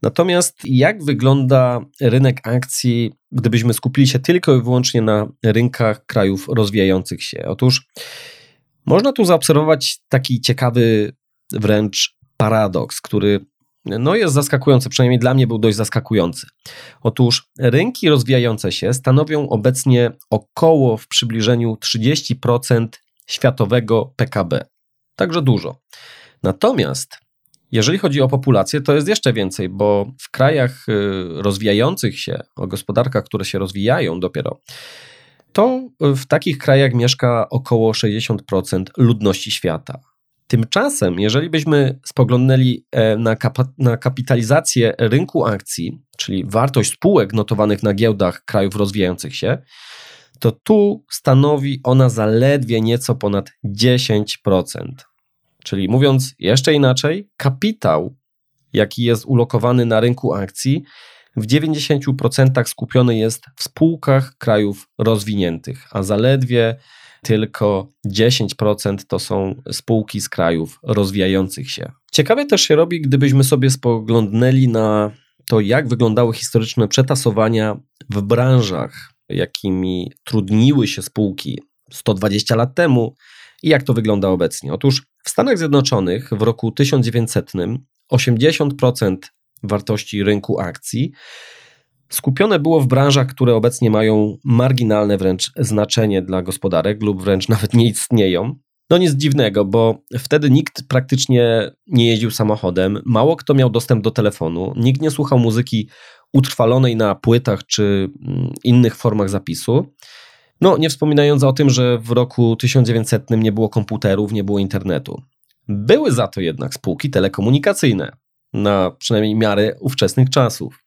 Natomiast jak wygląda rynek akcji, gdybyśmy skupili się tylko i wyłącznie na rynkach krajów rozwijających się? Otóż można tu zaobserwować taki ciekawy wręcz paradoks, który no jest zaskakujący, przynajmniej dla mnie był dość zaskakujący. Otóż rynki rozwijające się stanowią obecnie około w przybliżeniu 30% światowego PKB. Także dużo. Natomiast jeżeli chodzi o populację, to jest jeszcze więcej, bo w krajach y, rozwijających się, o gospodarkach, które się rozwijają dopiero, to w takich krajach mieszka około 60% ludności świata. Tymczasem, jeżeli byśmy spoglądnęli e, na, kap- na kapitalizację rynku akcji, czyli wartość spółek notowanych na giełdach krajów rozwijających się, to tu stanowi ona zaledwie nieco ponad 10%. Czyli mówiąc jeszcze inaczej, kapitał, jaki jest ulokowany na rynku akcji, w 90% skupiony jest w spółkach krajów rozwiniętych, a zaledwie tylko 10% to są spółki z krajów rozwijających się. Ciekawie też się robi, gdybyśmy sobie spoglądnęli na to, jak wyglądały historyczne przetasowania w branżach, jakimi trudniły się spółki 120 lat temu i jak to wygląda obecnie. Otóż w Stanach Zjednoczonych w roku 1900 80% wartości rynku akcji skupione było w branżach, które obecnie mają marginalne wręcz znaczenie dla gospodarek lub wręcz nawet nie istnieją. No nic dziwnego, bo wtedy nikt praktycznie nie jeździł samochodem, mało kto miał dostęp do telefonu, nikt nie słuchał muzyki utrwalonej na płytach czy mm, innych formach zapisu. No, nie wspominając o tym, że w roku 1900 nie było komputerów, nie było internetu. Były za to jednak spółki telekomunikacyjne, na przynajmniej miarę ówczesnych czasów.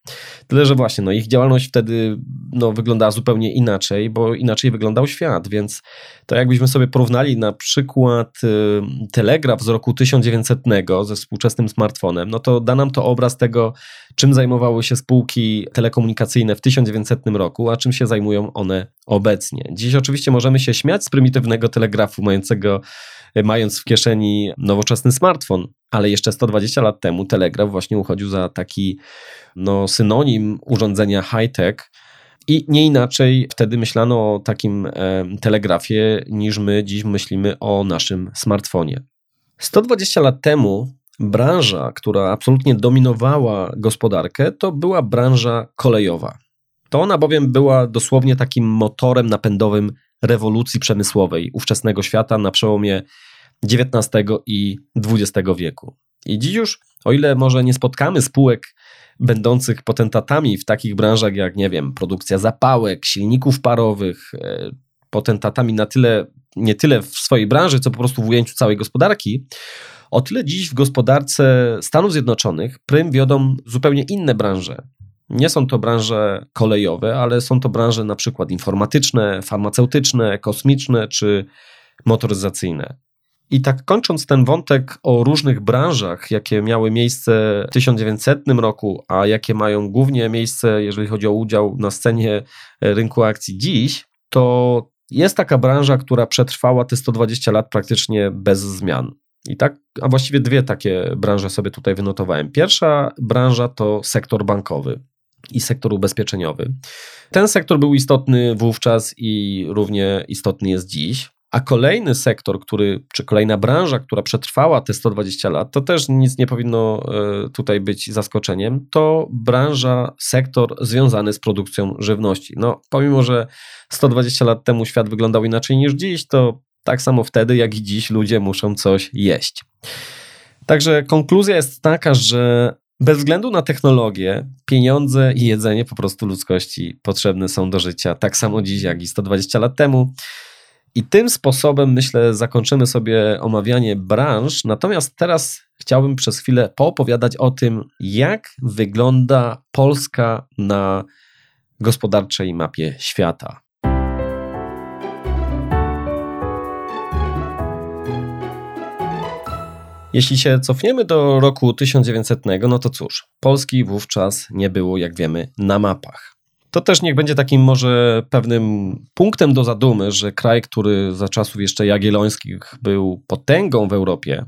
Tyle, że właśnie no, ich działalność wtedy no, wyglądała zupełnie inaczej, bo inaczej wyglądał świat, więc to jakbyśmy sobie porównali na przykład y, telegraf z roku 1900 ze współczesnym smartfonem, no to da nam to obraz tego, czym zajmowały się spółki telekomunikacyjne w 1900 roku, a czym się zajmują one obecnie. Dziś oczywiście możemy się śmiać z prymitywnego telegrafu mającego mając w kieszeni nowoczesny smartfon, ale jeszcze 120 lat temu telegraf właśnie uchodził za taki no, synonim urządzenia high-tech. I nie inaczej wtedy myślano o takim e, telegrafie, niż my dziś myślimy o naszym smartfonie. 120 lat temu branża, która absolutnie dominowała gospodarkę, to była branża kolejowa. To ona bowiem była dosłownie takim motorem napędowym rewolucji przemysłowej ówczesnego świata na przełomie XIX i XX wieku. I dziś już, o ile może nie spotkamy spółek będących potentatami w takich branżach jak, nie wiem, produkcja zapałek, silników parowych, e, potentatami na tyle, nie tyle w swojej branży, co po prostu w ujęciu całej gospodarki, o tyle dziś w gospodarce Stanów Zjednoczonych prym wiodą zupełnie inne branże. Nie są to branże kolejowe, ale są to branże na przykład informatyczne, farmaceutyczne, kosmiczne czy motoryzacyjne. I tak kończąc ten wątek o różnych branżach, jakie miały miejsce w 1900 roku, a jakie mają głównie miejsce, jeżeli chodzi o udział na scenie rynku akcji dziś, to jest taka branża, która przetrwała te 120 lat praktycznie bez zmian. I tak, a właściwie dwie takie branże sobie tutaj wynotowałem. Pierwsza branża to sektor bankowy i sektor ubezpieczeniowy. Ten sektor był istotny wówczas i równie istotny jest dziś. A kolejny sektor, który, czy kolejna branża, która przetrwała te 120 lat, to też nic nie powinno e, tutaj być zaskoczeniem, to branża, sektor związany z produkcją żywności. No, pomimo, że 120 lat temu świat wyglądał inaczej niż dziś, to tak samo wtedy, jak i dziś ludzie muszą coś jeść. Także konkluzja jest taka, że bez względu na technologię, pieniądze i jedzenie po prostu ludzkości potrzebne są do życia, tak samo dziś, jak i 120 lat temu. I tym sposobem, myślę, zakończymy sobie omawianie branż. Natomiast teraz chciałbym przez chwilę poopowiadać o tym, jak wygląda Polska na gospodarczej mapie świata. Jeśli się cofniemy do roku 1900, no to cóż, Polski wówczas nie było, jak wiemy, na mapach. To też niech będzie takim może pewnym punktem do zadumy, że kraj, który za czasów jeszcze jagiellońskich był potęgą w Europie,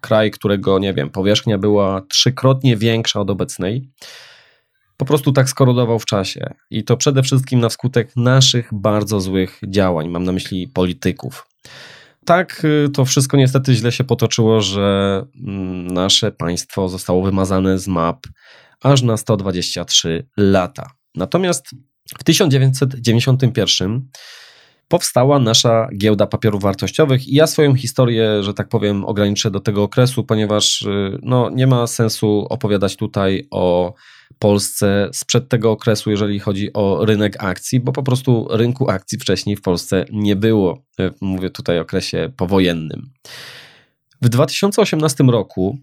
kraj, którego, nie wiem, powierzchnia była trzykrotnie większa od obecnej, po prostu tak skorodował w czasie. I to przede wszystkim na skutek naszych bardzo złych działań, mam na myśli polityków. Tak, y, to wszystko niestety źle się potoczyło, że mm, nasze państwo zostało wymazane z map aż na 123 lata. Natomiast w 1991 powstała nasza giełda papierów wartościowych i ja swoją historię, że tak powiem, ograniczę do tego okresu, ponieważ y, no, nie ma sensu opowiadać tutaj o Polsce sprzed tego okresu, jeżeli chodzi o rynek akcji, bo po prostu rynku akcji wcześniej w Polsce nie było. Y, mówię tutaj o okresie powojennym. W 2018 roku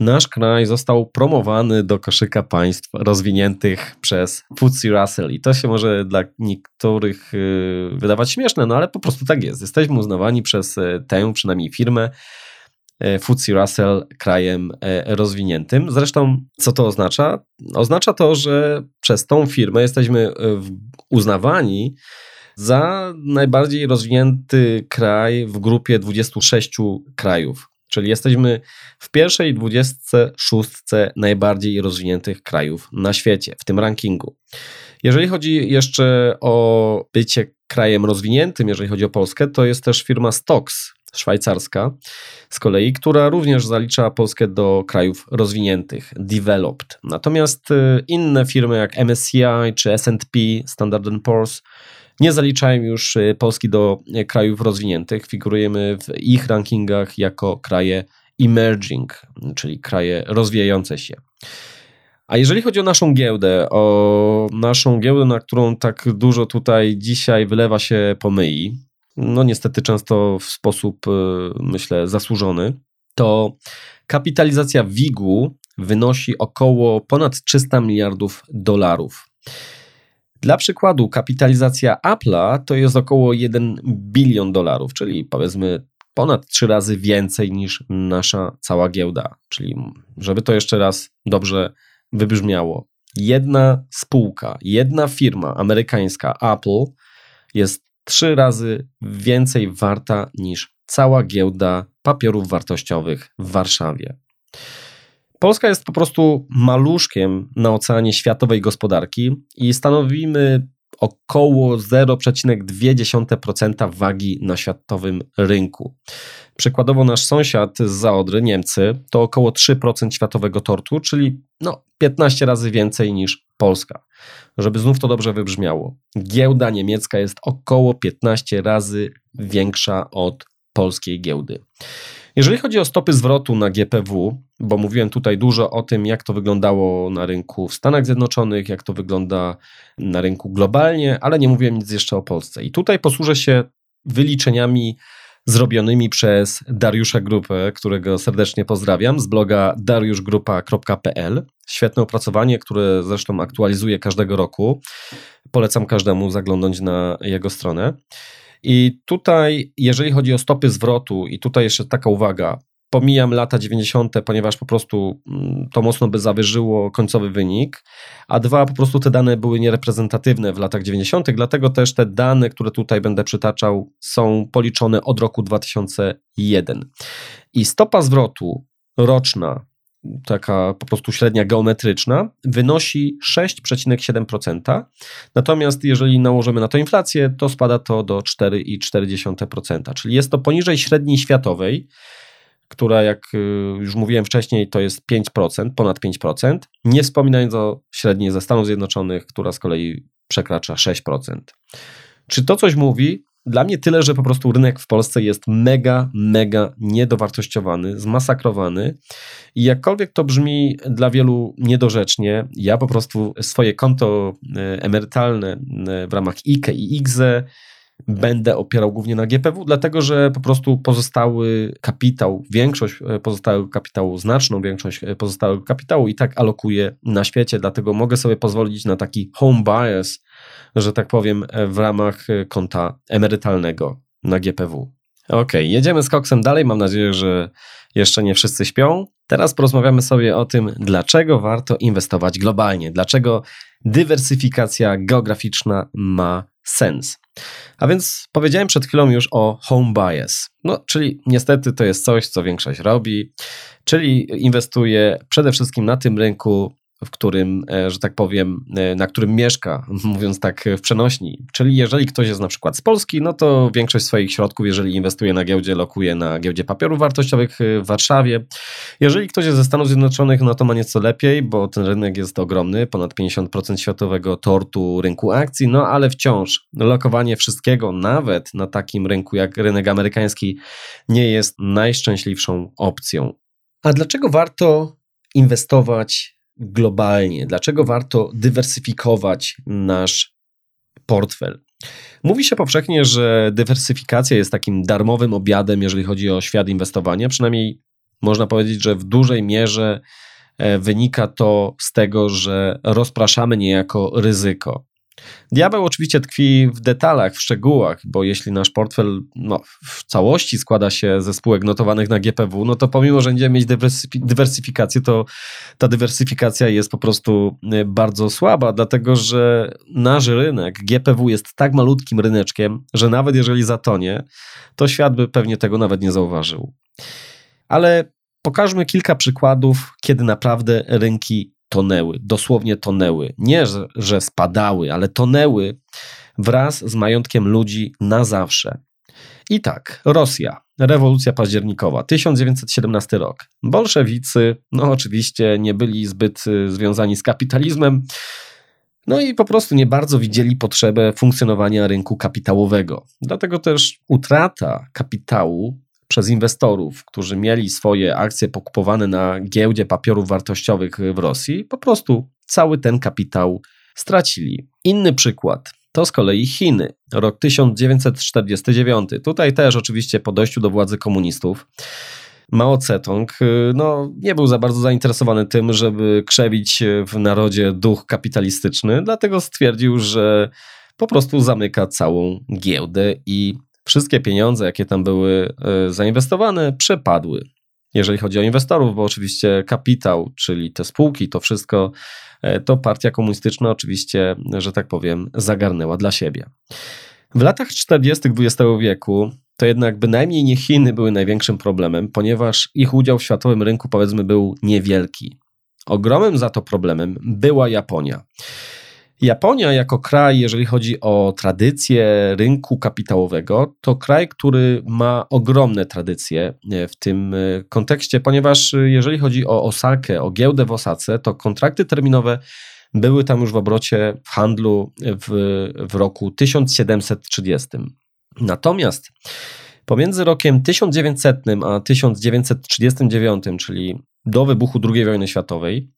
nasz kraj został promowany do koszyka państw rozwiniętych przez FTSE Russell i to się może dla niektórych y, wydawać śmieszne, no ale po prostu tak jest. Jesteśmy uznawani przez y, tę przynajmniej firmę y, FTSE Russell krajem rozwiniętym. Zresztą co to oznacza? Oznacza to, że przez tą firmę jesteśmy uznawani za najbardziej rozwinięty kraj w grupie 26 krajów Czyli jesteśmy w pierwszej 26 najbardziej rozwiniętych krajów na świecie w tym rankingu. Jeżeli chodzi jeszcze o bycie krajem rozwiniętym, jeżeli chodzi o Polskę, to jest też firma Stox szwajcarska z kolei, która również zalicza Polskę do krajów rozwiniętych, developed. Natomiast y, inne firmy jak MSCI czy S&P, Standard Poor's nie zaliczają już y, Polski do y, krajów rozwiniętych. Figurujemy w ich rankingach jako kraje emerging, czyli kraje rozwijające się. A jeżeli chodzi o naszą giełdę, o naszą giełdę, na którą tak dużo tutaj dzisiaj wylewa się pomyi, no niestety często w sposób, y, myślę, zasłużony, to kapitalizacja WIG-u wynosi około ponad 300 miliardów dolarów. Dla przykładu, kapitalizacja Apple'a to jest około 1 bilion dolarów, czyli powiedzmy ponad trzy razy więcej niż nasza cała giełda. Czyli, żeby to jeszcze raz dobrze wybrzmiało, jedna spółka, jedna firma amerykańska, Apple, jest trzy razy więcej warta niż cała giełda papierów wartościowych w Warszawie. Polska jest po prostu maluszkiem na oceanie światowej gospodarki i stanowimy około 0,2% wagi na światowym rynku. Przykładowo nasz sąsiad z Zaodry, Niemcy, to około 3% światowego tortu, czyli no 15 razy więcej niż Polska. Żeby znów to dobrze wybrzmiało, giełda niemiecka jest około 15 razy większa od polskiej giełdy. Jeżeli chodzi o stopy zwrotu na GPW, bo mówiłem tutaj dużo o tym, jak to wyglądało na rynku w Stanach Zjednoczonych, jak to wygląda na rynku globalnie, ale nie mówiłem nic jeszcze o Polsce. I tutaj posłużę się wyliczeniami zrobionymi przez Dariusza Grupę, którego serdecznie pozdrawiam, z bloga dariuszgrupa.pl. Świetne opracowanie, które zresztą aktualizuje każdego roku. Polecam każdemu zaglądnąć na jego stronę. I tutaj, jeżeli chodzi o stopy zwrotu, i tutaj jeszcze taka uwaga, pomijam lata 90., ponieważ po prostu mm, to mocno by zawyżyło końcowy wynik, a dwa, po prostu te dane były niereprezentatywne w latach 90., dlatego też te dane, które tutaj będę przytaczał, są policzone od roku 2001. I stopa zwrotu roczna taka po prostu średnia geometryczna, wynosi 6,7%. Natomiast jeżeli nałożymy na to inflację, to spada to do 4,4%, czyli jest to poniżej średniej światowej, która, jak y, już mówiłem wcześniej, to jest 5%, ponad 5%, nie wspominając o średniej ze Stanów Zjednoczonych, która z kolei przekracza 6%. Czy to coś mówi? Dla mnie tyle, że po prostu rynek w Polsce jest mega, mega niedowartościowany, zmasakrowany. I jakkolwiek to brzmi dla wielu niedorzecznie, ja po prostu swoje konto e, emerytalne e, w ramach IKE i IGZE będę opierał głównie na GPW, dlatego że po prostu pozostały kapitał, większość e, pozostałego kapitału, znaczną większość pozostałego kapitału i tak alokuję na świecie, dlatego mogę sobie pozwolić na taki home bias, że tak powiem, w ramach konta emerytalnego na GPW. okay, jedziemy z koksem dalej. Mam nadzieję, że jeszcze nie wszyscy śpią. Teraz porozmawiamy sobie o tym, dlaczego warto inwestować globalnie, dlaczego dywersyfikacja geograficzna ma sens. A więc powiedziałem przed chwilą już o home bias. No, czyli niestety to jest coś, co większość robi, czyli inwestuje przede wszystkim na tym rynku, w którym, e, że tak powiem, e, na którym mieszka, mówiąc tak w przenośni. Czyli jeżeli ktoś jest na przykład z Polski, no to większość swoich środków, jeżeli inwestuje na giełdzie, lokuje na giełdzie papierów wartościowych e, w Warszawie. Jeżeli ktoś jest ze Stanów Zjednoczonych, no to ma nieco lepiej, bo ten rynek jest ogromny, ponad 50% światowego tortu rynku akcji, no ale wciąż lokowanie wszystkiego, nawet na takim rynku jak rynek amerykański, nie jest najszczęśliwszą opcją. A dlaczego warto inwestować globalnie, dlaczego warto dywersyfikować nasz portfel. Mówi się powszechnie, że dywersyfikacja jest takim darmowym obiadem, jeżeli chodzi o świat inwestowania. Przynajmniej można powiedzieć, że w dużej mierze e, wynika to z tego, że rozpraszamy niejako ryzyko. Diabeł oczywiście tkwi w detalach, w szczegółach, bo jeśli nasz portfel no, w całości składa się ze spółek notowanych na GPW, no to pomimo, że będziemy mieć dywersyfikację, to ta dywersyfikacja jest po prostu y, bardzo słaba, dlatego że nasz rynek GPW jest tak malutkim ryneczkiem, że nawet jeżeli zatonie, to świat by pewnie tego nawet nie zauważył. Ale pokażmy kilka przykładów, kiedy naprawdę rynki tonęły, dosłownie tonęły. Nie, że, spadały, ale tonęły wraz z majątkiem ludzi na zawsze. I tak, Rosja, rewolucja październikowa, 1917 rok. Bolszewicy, no oczywiście nie byli zbyt y, związani z kapitalizmem, no i po prostu nie bardzo widzieli potrzebę funkcjonowania rynku kapitałowego. Dlatego też utrata kapitału przez inwestorów, którzy mieli swoje akcje pokupowane na giełdzie papierów wartościowych w Rosji, po prostu cały ten kapitał stracili. Inny przykład to z kolei Chiny, rok 1949. Tutaj też oczywiście po dojściu do władzy komunistów. Mao Zedong no, nie był za bardzo zainteresowany tym, żeby krzewić w narodzie duch kapitalistyczny, dlatego stwierdził, że po prostu zamyka całą giełdę i wszystkie pieniądze, jakie tam były e, zainwestowane, przepadły. Jeżeli chodzi o inwestorów, bo oczywiście kapitał, czyli te spółki, to wszystko, e, to partia komunistyczna oczywiście, że tak powiem, zagarnęła dla siebie. W latach 40. XX wieku to jednak bynajmniej nie Chiny były największym problemem, ponieważ ich udział w światowym rynku powiedzmy był niewielki. Ogromnym za to problemem była Japonia. Japonia jako kraj, jeżeli chodzi o tradycję rynku kapitałowego, to kraj, który ma ogromne tradycje e, w tym e, kontekście, ponieważ e, jeżeli chodzi o Osakę, o giełdę w Osace, to kontrakty terminowe były tam już w obrocie w handlu w, w roku 1730. Natomiast pomiędzy rokiem 1900 a 1939, czyli do wybuchu II wojny światowej,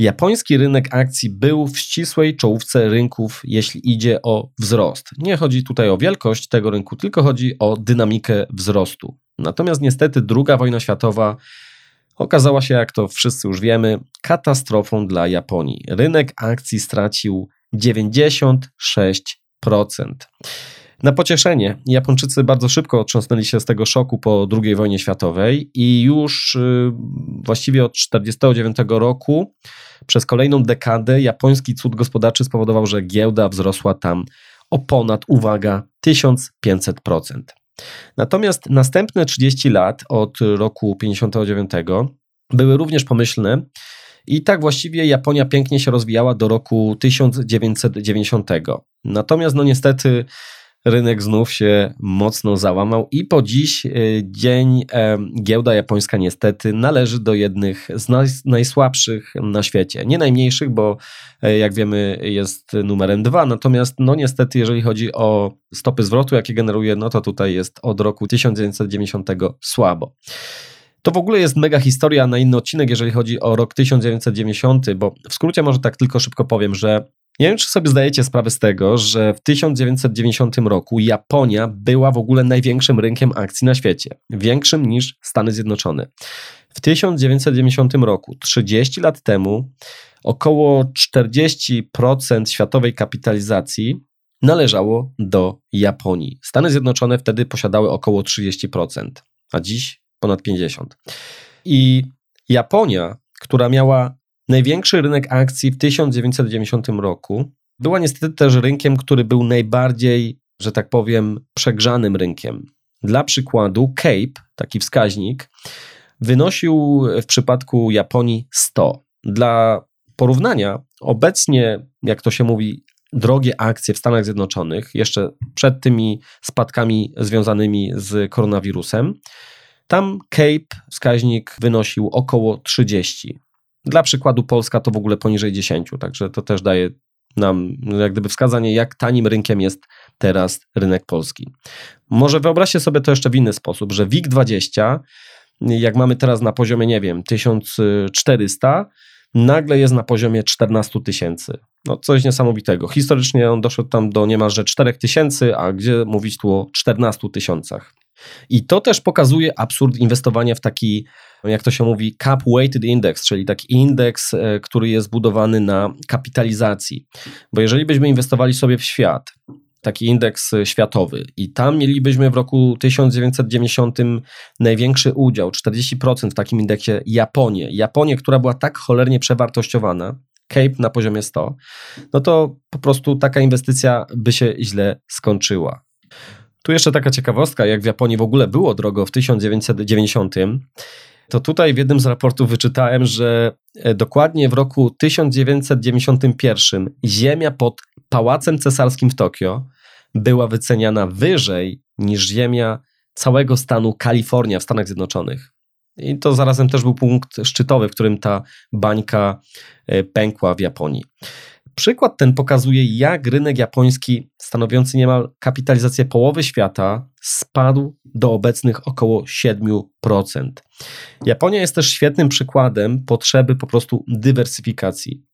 Japoński rynek akcji był w ścisłej czołówce rynków, jeśli idzie o wzrost. Nie chodzi tutaj o wielkość tego rynku, tylko chodzi o dynamikę wzrostu. Natomiast niestety II wojna światowa okazała się, jak to wszyscy już wiemy, katastrofą dla Japonii. Rynek akcji stracił 96%. Na pocieszenie, Japończycy bardzo szybko otrząsnęli się z tego szoku po II wojnie światowej i już y, właściwie od 1949 roku przez kolejną dekadę japoński cud gospodarczy spowodował, że giełda wzrosła tam o ponad, uwaga, 1500%. Natomiast następne 30 lat od roku 59 były również pomyślne i tak właściwie Japonia pięknie się rozwijała do roku 1990. Natomiast no niestety rynek znów się mocno załamał i po dziś e, dzień e, giełda japońska niestety należy do jednych z najsłabszych na świecie. Nie najmniejszych, bo e, jak wiemy jest numerem dwa, natomiast no niestety jeżeli chodzi o stopy zwrotu, jakie generuje, no to tutaj jest od roku 1990 słabo. To w ogóle jest mega historia na inny odcinek, jeżeli chodzi o rok 1990, bo w skrócie może tak tylko szybko powiem, że nie wiem, czy sobie zdajecie sprawę z tego, że w 1990 roku Japonia była w ogóle największym rynkiem akcji na świecie, większym niż Stany Zjednoczone. W 1990 roku, 30 lat temu, około 40% światowej kapitalizacji należało do Japonii. Stany Zjednoczone wtedy posiadały około 30%, a dziś ponad 50%. I Japonia, która miała największy rynek akcji w 1990 roku, była niestety też rynkiem, który był najbardziej, że tak powiem, przegrzanym rynkiem. Dla przykładu, CAPE, taki wskaźnik, wynosił w przypadku Japonii 100. Dla porównania, obecnie, jak to się mówi, drogie akcje w Stanach Zjednoczonych, jeszcze przed tymi spadkami związanymi z koronawirusem, tam CAPE wskaźnik wynosił około 30. Dla przykładu Polska to w ogóle poniżej 10, także to też daje nam jak gdyby wskazanie, jak tanim rynkiem jest teraz rynek polski. Może wyobraźcie sobie to jeszcze w inny sposób, że WIG20, jak mamy teraz na poziomie, nie wiem, 1400, nagle jest na poziomie 14 tysięcy. No coś niesamowitego. Historycznie on doszedł tam do niemalże 4 tysięcy, a gdzie mówić tu o 14 tysiącach. I to też pokazuje absurd inwestowania w taki, jak to się mówi, cap weighted index, czyli taki indeks, e, który jest budowany na kapitalizacji. Bo jeżeli byśmy inwestowali sobie w świat, taki indeks światowy i tam mielibyśmy w roku 1990 największy udział, 40% w takim indeksie Japonię. Japonię, która była tak cholernie przewartościowana, Cape na poziomie 100, no to po prostu taka inwestycja by się źle skończyła. Tu jeszcze taka ciekawostka, jak w Japonii w ogóle było drogo w 1990, to tutaj w jednym z raportów wyczytałem, że e, dokładnie w roku 1991 ziemia pod Pałacem Cesarskim w Tokio była wyceniana wyżej niż ziemia całego stanu Kalifornia w Stanach Zjednoczonych. I to zarazem też był punkt szczytowy, w którym ta bańka e, pękła w Japonii. Przykład ten pokazuje, jak rynek japoński, stanowiący niemal kapitalizację połowy świata, spadł do obecnych około 7%. Japonia jest też świetnym przykładem potrzeby po prostu dywersyfikacji.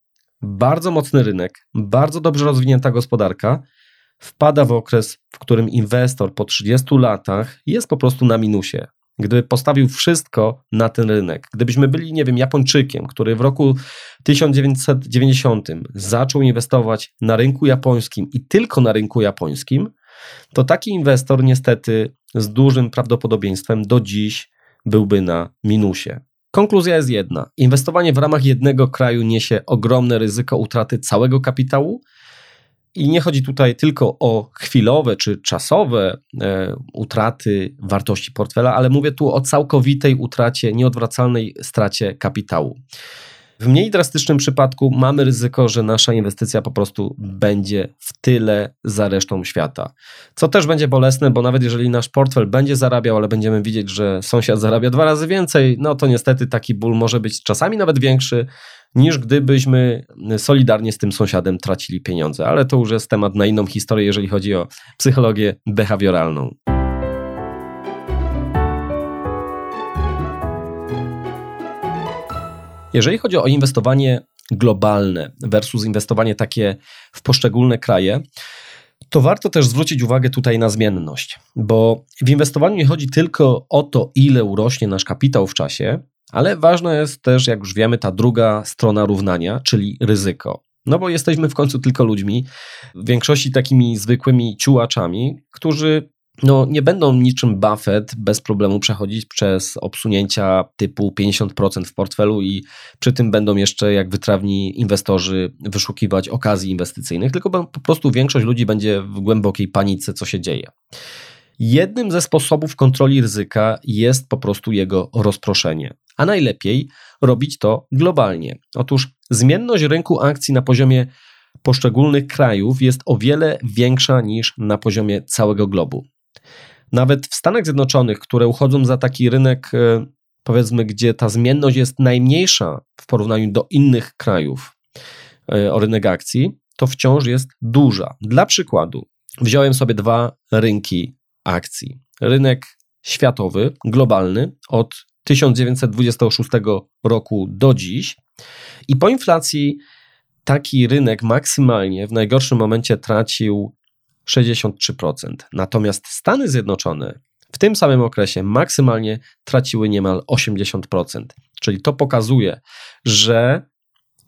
Bardzo mocny rynek, bardzo dobrze rozwinięta gospodarka wpada w okres, w którym inwestor po 30 latach jest po prostu na minusie gdyby postawił wszystko na ten rynek, gdybyśmy byli, nie wiem, Japończykiem, który w roku 1990 zaczął inwestować na rynku japońskim i tylko na rynku japońskim, to taki inwestor niestety z dużym prawdopodobieństwem do dziś byłby na minusie. Konkluzja jest jedna: inwestowanie w ramach jednego kraju niesie ogromne ryzyko utraty całego kapitału i nie chodzi tutaj tylko o chwilowe czy czasowe e, utraty wartości portfela, ale mówię tu o całkowitej utracie, nieodwracalnej stracie kapitału. W mniej drastycznym przypadku mamy ryzyko, że nasza inwestycja po prostu będzie w tyle za resztą świata. Co też będzie bolesne, bo nawet jeżeli nasz portfel będzie zarabiał, ale będziemy widzieć, że sąsiad zarabia dwa razy więcej, no to niestety taki ból może być czasami nawet większy niż gdybyśmy solidarnie z tym sąsiadem tracili pieniądze. Ale to już jest temat na inną historię, jeżeli chodzi o psychologię behawioralną. Jeżeli chodzi o inwestowanie globalne versus inwestowanie takie w poszczególne kraje, to warto też zwrócić uwagę tutaj na zmienność, bo w inwestowaniu nie chodzi tylko o to, ile urośnie nasz kapitał w czasie, ale ważna jest też, jak już wiemy, ta druga strona równania, czyli ryzyko. No bo jesteśmy w końcu tylko ludźmi, w większości takimi zwykłymi ciułaczami, którzy no, nie będą niczym Buffett bez problemu przechodzić przez obsunięcia typu 50% w portfelu i przy tym będą jeszcze jak wytrawni inwestorzy wyszukiwać okazji inwestycyjnych, tylko po prostu większość ludzi będzie w głębokiej panice, co się dzieje. Jednym ze sposobów kontroli ryzyka jest po prostu jego rozproszenie, a najlepiej robić to globalnie. Otóż zmienność rynku akcji na poziomie poszczególnych krajów jest o wiele większa niż na poziomie całego globu. Nawet w Stanach Zjednoczonych, które uchodzą za taki rynek, e, powiedzmy, gdzie ta zmienność jest najmniejsza w porównaniu do innych krajów e, o rynek akcji, to wciąż jest duża. Dla przykładu, wziąłem sobie dwa rynki akcji. Rynek światowy, globalny od 1926 roku do dziś i po inflacji taki rynek maksymalnie w najgorszym momencie tracił 63%. Natomiast Stany Zjednoczone w tym samym okresie maksymalnie traciły niemal 80%. Czyli to pokazuje, że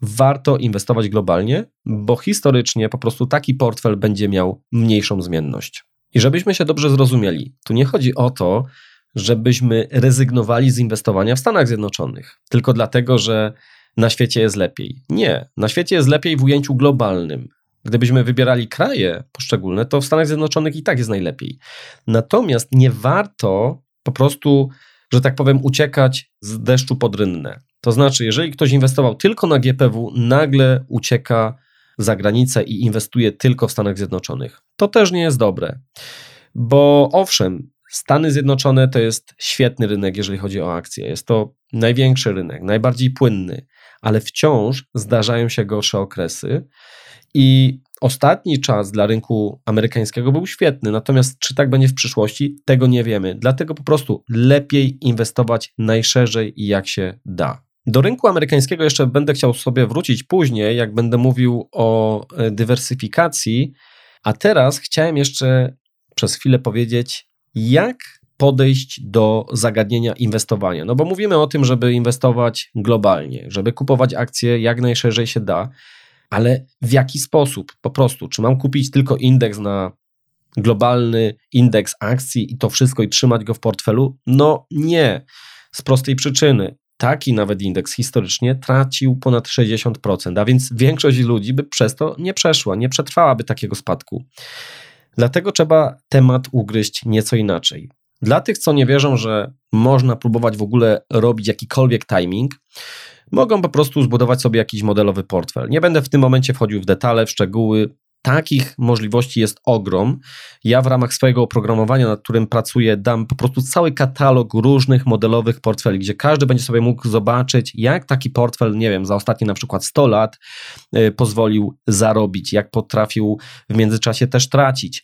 warto inwestować globalnie, bo historycznie po prostu taki portfel będzie miał mniejszą zmienność. I żebyśmy się dobrze zrozumieli, tu nie chodzi o to, żebyśmy rezygnowali z inwestowania w Stanach Zjednoczonych, tylko dlatego, że na świecie jest lepiej. Nie, na świecie jest lepiej w ujęciu globalnym. Gdybyśmy wybierali kraje poszczególne, to w Stanach Zjednoczonych i tak jest najlepiej. Natomiast nie warto po prostu, że tak powiem, uciekać z deszczu pod rynnę. To znaczy, jeżeli ktoś inwestował tylko na GPW, nagle ucieka za granicę i inwestuje tylko w Stanach Zjednoczonych. To też nie jest dobre, bo owszem, Stany Zjednoczone to jest świetny rynek, jeżeli chodzi o akcje. Jest to największy rynek, najbardziej płynny, ale wciąż zdarzają się gorsze okresy. I ostatni czas dla rynku amerykańskiego był świetny, natomiast czy tak będzie w przyszłości, tego nie wiemy. Dlatego po prostu lepiej inwestować najszerzej jak się da. Do rynku amerykańskiego jeszcze będę chciał sobie wrócić później, jak będę mówił o e, dywersyfikacji, a teraz chciałem jeszcze przez chwilę powiedzieć, jak podejść do zagadnienia inwestowania. No bo mówimy o tym, żeby inwestować globalnie, żeby kupować akcje jak najszerzej się da, ale w jaki sposób? Po prostu, czy mam kupić tylko indeks na globalny indeks akcji i to wszystko i trzymać go w portfelu? No nie, z prostej przyczyny. Taki nawet indeks historycznie tracił ponad 60%, a więc większość ludzi by przez to nie przeszła, nie przetrwałaby takiego spadku. Dlatego trzeba temat ugryźć nieco inaczej. Dla tych, co nie wierzą, że można próbować w ogóle robić jakikolwiek timing, mogą po prostu zbudować sobie jakiś modelowy portfel. Nie będę w tym momencie wchodził w detale, w szczegóły. Takich możliwości jest ogrom. Ja w ramach swojego oprogramowania, nad którym pracuję, dam po prostu cały katalog różnych modelowych portfeli, gdzie każdy będzie sobie mógł zobaczyć, jak taki portfel, nie wiem, za ostatnie na przykład 100 lat y, pozwolił zarobić, jak potrafił w międzyczasie też tracić.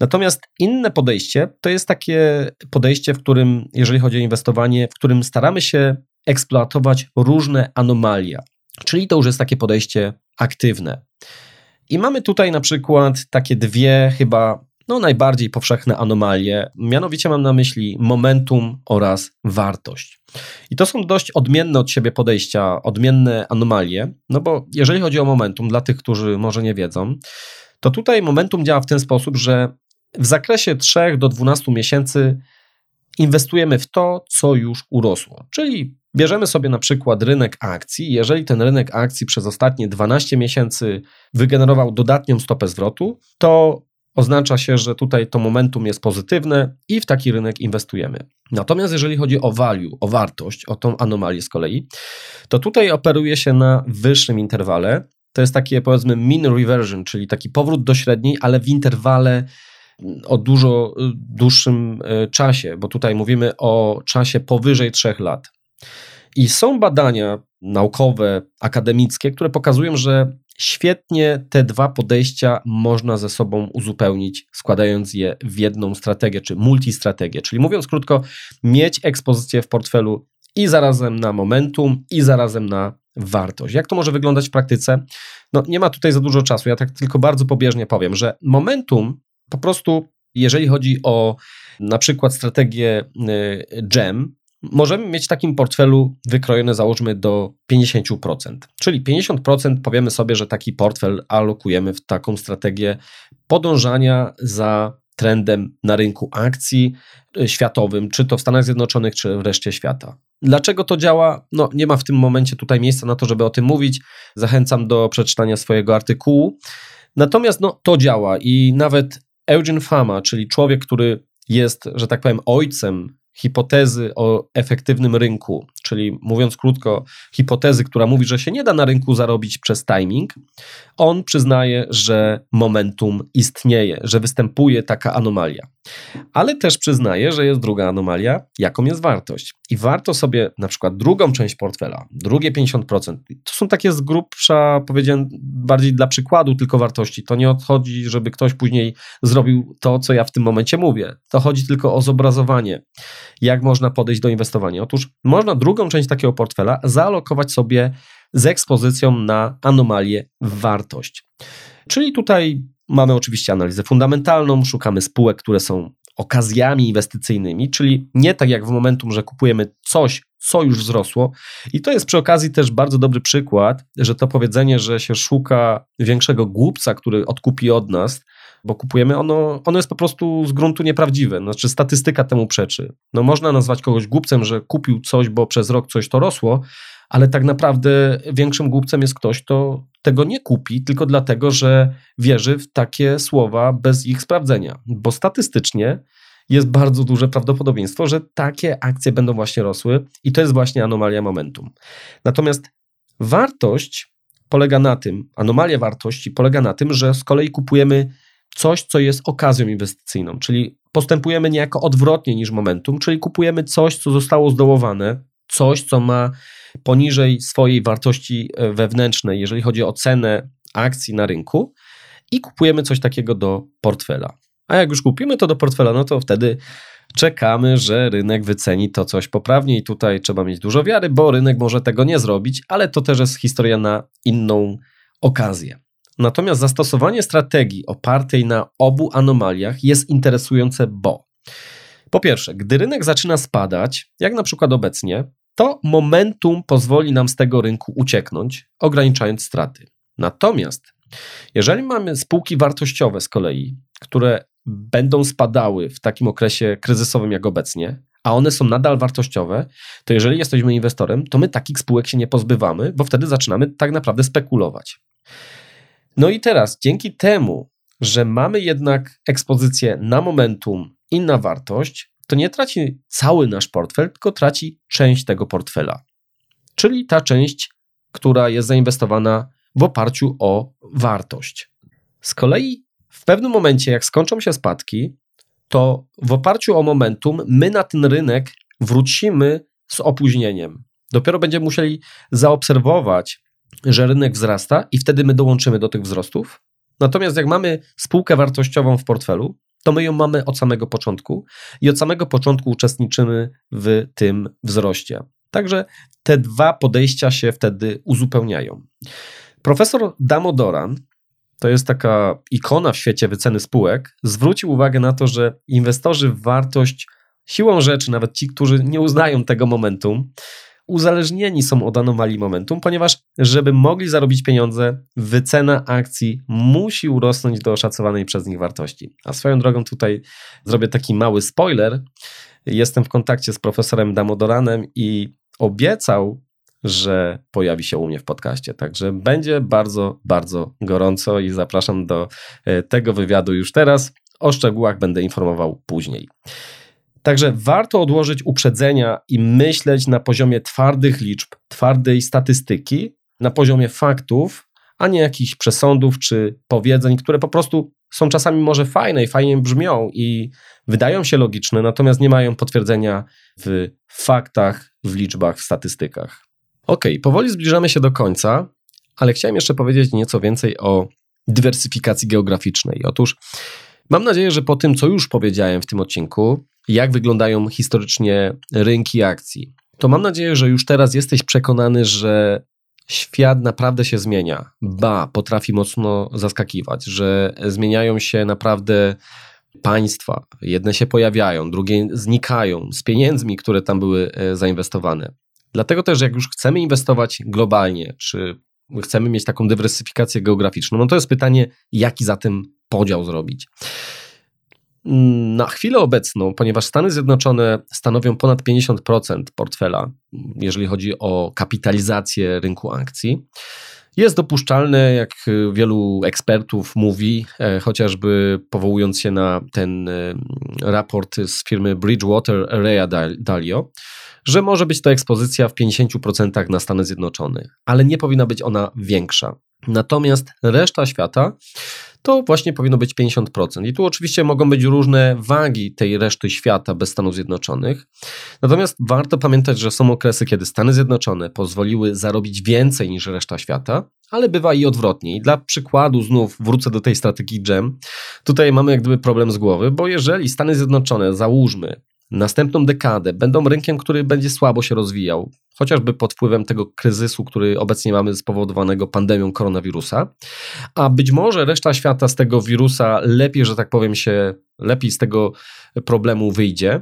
Natomiast inne podejście to jest takie podejście, w którym, jeżeli chodzi o inwestowanie, w którym staramy się eksploatować różne anomalia, czyli to już jest takie podejście aktywne. I mamy tutaj na przykład takie dwie chyba no, najbardziej powszechne anomalie. Mianowicie mam na myśli momentum oraz wartość. I to są dość odmienne od siebie podejścia, odmienne anomalie, no bo jeżeli chodzi o momentum, dla tych, którzy może nie wiedzą, to tutaj momentum działa w ten sposób, że w zakresie 3 do 12 miesięcy inwestujemy w to, co już urosło. Czyli bierzemy sobie na przykład rynek akcji. Jeżeli ten rynek akcji przez ostatnie 12 miesięcy wygenerował dodatnią stopę zwrotu, to oznacza się, że tutaj to momentum jest pozytywne i w taki rynek inwestujemy. Natomiast jeżeli chodzi o value, o wartość, o tą anomalię z kolei, to tutaj operuje się na wyższym interwale. To jest takie powiedzmy mean reversion, czyli taki powrót do średniej, ale w interwale o dużo y, dłuższym y, czasie, bo tutaj mówimy o czasie powyżej 3 lat. I są badania naukowe, akademickie, które pokazują, że świetnie te dwa podejścia można ze sobą uzupełnić, składając je w jedną strategię, czy multistrategię. Czyli mówiąc krótko, mieć ekspozycję w portfelu i zarazem na momentum, i zarazem na wartość. Jak to może wyglądać w praktyce? No, nie ma tutaj za dużo czasu. Ja tak tylko bardzo pobieżnie powiem, że momentum po prostu, jeżeli chodzi o na przykład strategię GEM, y, możemy mieć w takim portfelu wykrojone załóżmy do 50%. Czyli 50% powiemy sobie, że taki portfel alokujemy w taką strategię podążania za trendem na rynku akcji y, światowym, czy to w Stanach Zjednoczonych, czy w reszcie świata. Dlaczego to działa? No, nie ma w tym momencie tutaj miejsca na to, żeby o tym mówić. Zachęcam do przeczytania swojego artykułu. Natomiast no, to działa i nawet Eugene Fama, czyli człowiek, który jest, że tak powiem, ojcem hipotezy o efektywnym rynku, czyli mówiąc krótko, hipotezy, która mówi, że się nie da na rynku zarobić przez timing, on przyznaje, że momentum istnieje, że występuje taka anomalia. Ale też przyznaje, że jest druga anomalia, jaką jest wartość. I warto sobie na przykład drugą część portfela, drugie 50%, to są takie z grubsza, powiedziałem bardziej dla przykładu tylko wartości. To nie odchodzi, żeby ktoś później zrobił to, co ja w tym momencie mówię. To chodzi tylko o zobrazowanie jak można podejść do inwestowania? Otóż można drugą część takiego portfela zaalokować sobie z ekspozycją na anomalię wartość. Czyli tutaj mamy oczywiście analizę fundamentalną, szukamy spółek, które są okazjami inwestycyjnymi, czyli nie tak jak w momentum, że kupujemy coś, co już wzrosło. I to jest przy okazji też bardzo dobry przykład, że to powiedzenie, że się szuka większego głupca, który odkupi od nas, bo kupujemy, ono, ono jest po prostu z gruntu nieprawdziwe. Znaczy, statystyka temu przeczy. No, można nazwać kogoś głupcem, że kupił coś, bo przez rok coś to rosło, ale tak naprawdę większym głupcem jest ktoś, kto tego nie kupi, tylko dlatego, że wierzy w takie słowa bez ich sprawdzenia. Bo statystycznie jest bardzo duże prawdopodobieństwo, że takie akcje będą właśnie rosły i to jest właśnie anomalia momentum. Natomiast wartość polega na tym, anomalia wartości polega na tym, że z kolei kupujemy coś, co jest okazją inwestycyjną, czyli postępujemy niejako odwrotnie niż momentum, czyli kupujemy coś, co zostało zdołowane, coś, co ma poniżej swojej wartości e, wewnętrznej, jeżeli chodzi o cenę akcji na rynku, i kupujemy coś takiego do portfela. A jak już kupimy to do portfela, no to wtedy czekamy, że rynek wyceni to coś poprawnie i tutaj trzeba mieć dużo wiary, bo rynek może tego nie zrobić, ale to też jest historia na inną okazję. Natomiast zastosowanie strategii opartej na obu anomaliach jest interesujące, bo po pierwsze, gdy rynek zaczyna spadać, jak na przykład obecnie, to momentum pozwoli nam z tego rynku ucieknąć, ograniczając straty. Natomiast jeżeli mamy spółki wartościowe z kolei, które będą spadały w takim okresie kryzysowym jak obecnie, a one są nadal wartościowe, to jeżeli jesteśmy inwestorem, to my takich spółek się nie pozbywamy, bo wtedy zaczynamy tak naprawdę spekulować. No i teraz, dzięki temu, że mamy jednak ekspozycję na momentum i na wartość, to nie traci cały nasz portfel, tylko traci część tego portfela. Czyli ta część, która jest zainwestowana w oparciu o wartość. Z kolei w pewnym momencie, jak skończą się spadki, to w oparciu o momentum my na ten rynek wrócimy z opóźnieniem. Dopiero będziemy musieli zaobserwować, że rynek wzrasta i wtedy my dołączymy do tych wzrostów. Natomiast jak mamy spółkę wartościową w portfelu, to my ją mamy od samego początku i od samego początku uczestniczymy w tym wzroście. Także te dwa podejścia się wtedy uzupełniają. Profesor Damodoran, to jest taka ikona w świecie wyceny spółek, zwrócił uwagę na to, że inwestorzy w wartość siłą rzeczy, nawet ci, którzy nie uznają tego momentum, uzależnieni są od anomalii momentum, ponieważ żeby mogli zarobić pieniądze, wycena akcji musi urosnąć do oszacowanej przez nich wartości. A swoją drogą tutaj zrobię taki mały spoiler. Jestem w kontakcie z profesorem Damodoranem i obiecał, że pojawi się u mnie w podcaście. Także będzie bardzo, bardzo gorąco i zapraszam do e, tego wywiadu już teraz. O szczegółach będę informował później. Także warto odłożyć uprzedzenia i myśleć na poziomie twardych liczb, twardej statystyki, na poziomie faktów, a nie jakichś przesądów czy powiedzeń, które po prostu są czasami może fajne i fajnie brzmią i wydają się logiczne, natomiast nie mają potwierdzenia w faktach, w liczbach, w statystykach. Ok, powoli zbliżamy się do końca, ale chciałem jeszcze powiedzieć nieco więcej o dywersyfikacji geograficznej. Otóż mam nadzieję, że po tym, co już powiedziałem w tym odcinku, jak wyglądają historycznie rynki akcji, to mam nadzieję, że już teraz jesteś przekonany, że świat naprawdę się zmienia. Ba, potrafi mocno zaskakiwać, że zmieniają się naprawdę państwa. Jedne się pojawiają, drugie znikają z pieniędzmi, które tam były e, zainwestowane. Dlatego też, jak już chcemy inwestować globalnie, czy chcemy mieć taką dywersyfikację geograficzną, no to jest pytanie, jaki za tym podział zrobić. Na chwilę obecną, ponieważ Stany Zjednoczone stanowią ponad 50% portfela, jeżeli chodzi o kapitalizację rynku akcji, jest dopuszczalne, jak wielu ekspertów mówi, e, chociażby powołując się na ten e, raport z firmy Bridgewater Area Dalio, że może być to ekspozycja w 50% na Stany Zjednoczone, ale nie powinna być ona większa. Natomiast reszta świata to właśnie powinno być 50%. I tu oczywiście mogą być różne wagi tej reszty świata bez Stanów Zjednoczonych. Natomiast warto pamiętać, że są okresy, kiedy Stany Zjednoczone pozwoliły zarobić więcej niż reszta świata, ale bywa i odwrotnie. I dla przykładu znów wrócę do tej strategii GEM. Tutaj mamy jak gdyby problem z głowy, bo jeżeli Stany Zjednoczone, załóżmy, następną dekadę będą rynkiem, który będzie słabo się rozwijał, chociażby pod wpływem tego kryzysu, który obecnie mamy spowodowanego pandemią koronawirusa, a być może reszta świata z tego wirusa lepiej, że tak powiem, się lepiej z tego problemu wyjdzie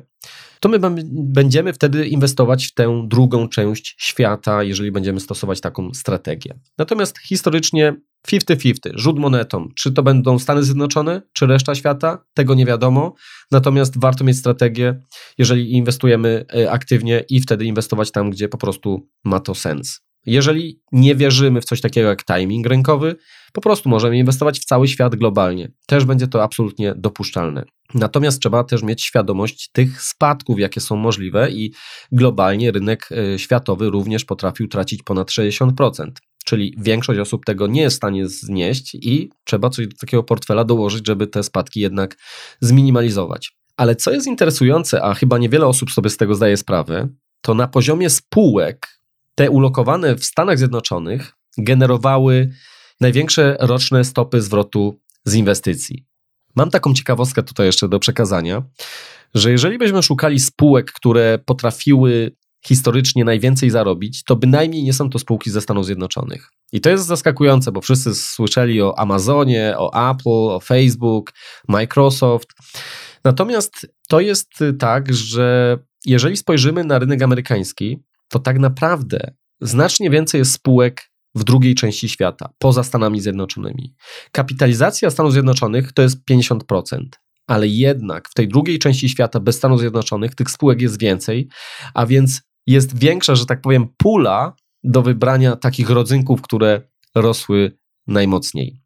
to my będziemy wtedy inwestować w tę drugą część świata, jeżeli będziemy stosować taką strategię. Natomiast historycznie 50-50, rzut monetą, czy to będą Stany Zjednoczone, czy reszta świata, tego nie wiadomo. Natomiast warto mieć strategię, jeżeli inwestujemy e, aktywnie i wtedy inwestować tam, gdzie po prostu ma to sens. Jeżeli nie wierzymy w coś takiego jak timing rynkowy, po prostu możemy inwestować w cały świat globalnie. Też będzie to absolutnie dopuszczalne. Natomiast trzeba też mieć świadomość tych spadków, jakie są możliwe, i globalnie rynek e, światowy również potrafił tracić ponad 60%. Czyli większość osób tego nie jest w stanie znieść i trzeba coś do takiego portfela dołożyć, żeby te spadki jednak zminimalizować. Ale co jest interesujące, a chyba niewiele osób sobie z tego zdaje sprawę, to na poziomie spółek te ulokowane w Stanach Zjednoczonych generowały największe roczne stopy zwrotu z inwestycji. Mam taką ciekawostkę tutaj jeszcze do przekazania, że jeżeli byśmy szukali spółek, które potrafiły historycznie najwięcej zarobić, to bynajmniej nie są to spółki ze Stanów Zjednoczonych. I to jest zaskakujące, bo wszyscy słyszeli o Amazonie, o Apple, o Facebook, Microsoft. Natomiast to jest tak, że jeżeli spojrzymy na rynek amerykański, to tak naprawdę znacznie więcej jest spółek w drugiej części świata, poza Stanami Zjednoczonymi. Kapitalizacja Stanów Zjednoczonych to jest 50%, ale jednak w tej drugiej części świata bez Stanów Zjednoczonych tych spółek jest więcej, a więc jest większa, że tak powiem, pula do wybrania takich rodzynków, które rosły najmocniej.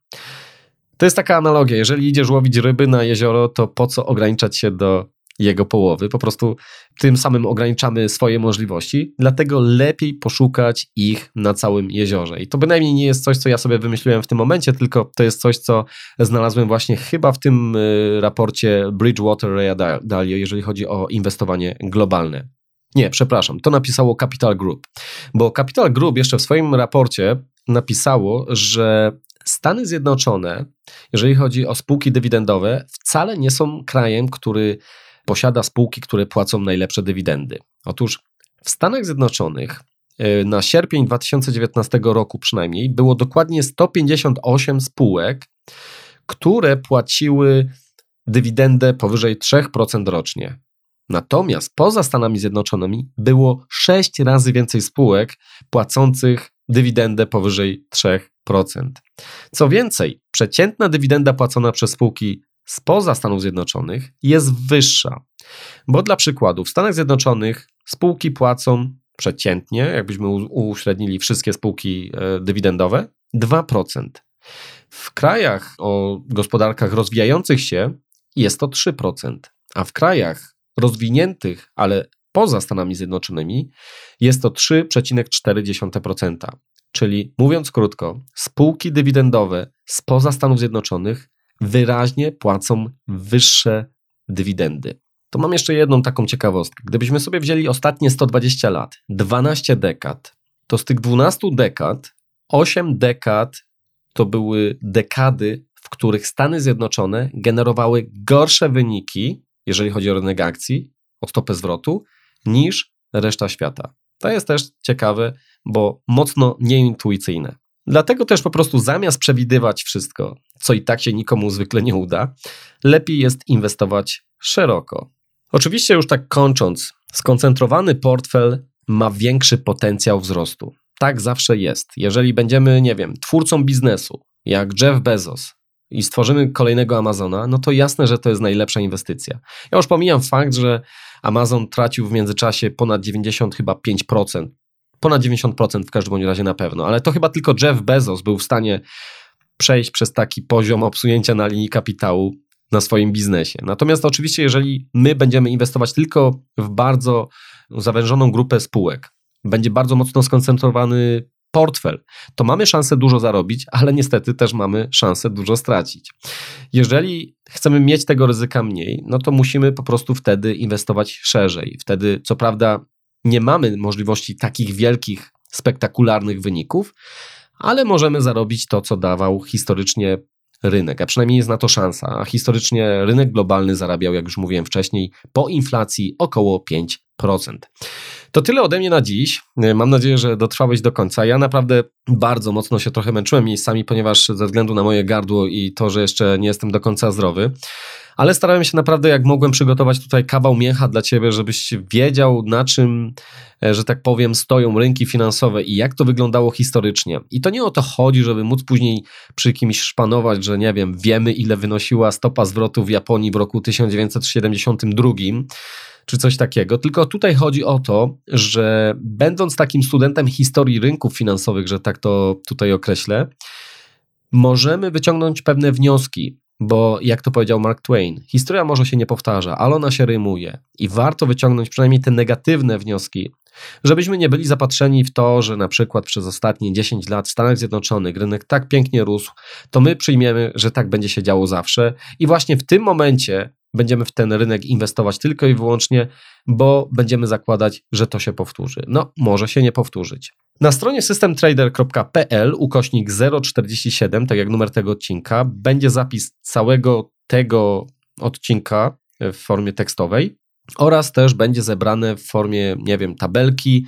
To jest taka analogia. Jeżeli idziesz łowić ryby na jezioro, to po co ograniczać się do jego połowy. Po prostu tym samym ograniczamy swoje możliwości, dlatego lepiej poszukać ich na całym jeziorze. I to bynajmniej nie jest coś, co ja sobie wymyśliłem w tym momencie, tylko to jest coś, co znalazłem właśnie chyba w tym y, raporcie Bridgewater Rea Dalio, jeżeli chodzi o inwestowanie globalne. Nie, przepraszam, to napisało Capital Group, bo Capital Group jeszcze w swoim raporcie napisało, że Stany Zjednoczone, jeżeli chodzi o spółki dywidendowe, wcale nie są krajem, który posiada spółki, które płacą najlepsze dywidendy. Otóż w Stanach Zjednoczonych e, na sierpień 2019 roku przynajmniej było dokładnie 158 spółek, które płaciły dywidendę powyżej 3% rocznie. Natomiast poza Stanami Zjednoczonymi było 6 razy więcej spółek płacących dywidendę powyżej 3%. Co więcej, przeciętna dywidenda płacona przez spółki spoza Stanów Zjednoczonych jest wyższa. Bo dla przykładu, w Stanach Zjednoczonych spółki płacą przeciętnie, jakbyśmy uśrednili wszystkie spółki e, dywidendowe, 2%. W krajach o gospodarkach rozwijających się jest to 3%, a w krajach rozwiniętych, ale poza Stanami Zjednoczonymi jest to 3,4%. Czyli mówiąc krótko, spółki dywidendowe spoza Stanów Zjednoczonych wyraźnie płacą wyższe dywidendy. To mam jeszcze jedną taką ciekawostkę. Gdybyśmy sobie wzięli ostatnie 120 lat, 12 dekad, to z tych 12 dekad 8 dekad to były dekady, w których Stany Zjednoczone generowały gorsze wyniki, jeżeli chodzi o rynek akcji, o stopę zwrotu, niż reszta świata. To jest też ciekawe, bo mocno nieintuicyjne. Dlatego też po prostu zamiast przewidywać wszystko, co i tak się nikomu zwykle nie uda, lepiej jest inwestować szeroko. Oczywiście, już tak kończąc, skoncentrowany portfel ma większy potencjał wzrostu. Tak zawsze jest. Jeżeli będziemy, nie wiem, twórcą biznesu, jak Jeff Bezos, i stworzymy kolejnego Amazona, no to jasne, że to jest najlepsza inwestycja. Ja już pomijam fakt, że Amazon tracił w międzyczasie ponad 90 chyba 5% ponad 90% w każdym razie na pewno, ale to chyba tylko Jeff Bezos był w stanie przejść przez taki poziom obsunięcia na linii kapitału na swoim biznesie. Natomiast oczywiście, jeżeli my będziemy inwestować tylko w bardzo zawężoną grupę spółek, będzie bardzo mocno skoncentrowany portfel, to mamy szansę dużo zarobić, ale niestety też mamy szansę dużo stracić. Jeżeli chcemy mieć tego ryzyka mniej, no to musimy po prostu wtedy inwestować szerzej. Wtedy, co prawda, nie mamy możliwości takich wielkich, spektakularnych wyników, ale możemy zarobić to, co dawał historycznie rynek, a przynajmniej jest na to szansa. A historycznie rynek globalny zarabiał, jak już mówiłem wcześniej, po inflacji około 5%. To tyle ode mnie na dziś. Mam nadzieję, że dotrwałeś do końca. Ja naprawdę bardzo mocno się trochę męczyłem miejscami, ponieważ ze względu na moje gardło i to, że jeszcze nie jestem do końca zdrowy, ale starałem się naprawdę, jak mogłem, przygotować tutaj kawał mięcha dla Ciebie, żebyś wiedział, na czym, e, że tak powiem, stoją rynki finansowe i jak to wyglądało historycznie. I to nie o to chodzi, żeby móc później przy kimś szpanować, że nie wiem, wiemy, ile wynosiła stopa zwrotu w Japonii w roku 1972 czy coś takiego. Tylko tutaj chodzi o to, że będąc takim studentem historii rynków finansowych, że tak to tutaj określę, możemy wyciągnąć pewne wnioski bo jak to powiedział Mark Twain, historia może się nie powtarza, ale ona się rymuje i warto wyciągnąć przynajmniej te negatywne wnioski, żebyśmy nie byli zapatrzeni w to, że na przykład przez ostatnie 10 lat w Stanach Zjednoczonych rynek tak pięknie rósł, to my przyjmiemy, że tak będzie się działo zawsze i właśnie w tym momencie będziemy w ten rynek inwestować tylko i wyłącznie, bo będziemy zakładać, że to się powtórzy. No, może się nie powtórzyć. Na stronie systemtrader.pl ukośnik 047, tak jak numer tego odcinka, będzie zapis całego tego odcinka w formie tekstowej oraz też będzie zebrane w formie, nie wiem, tabelki,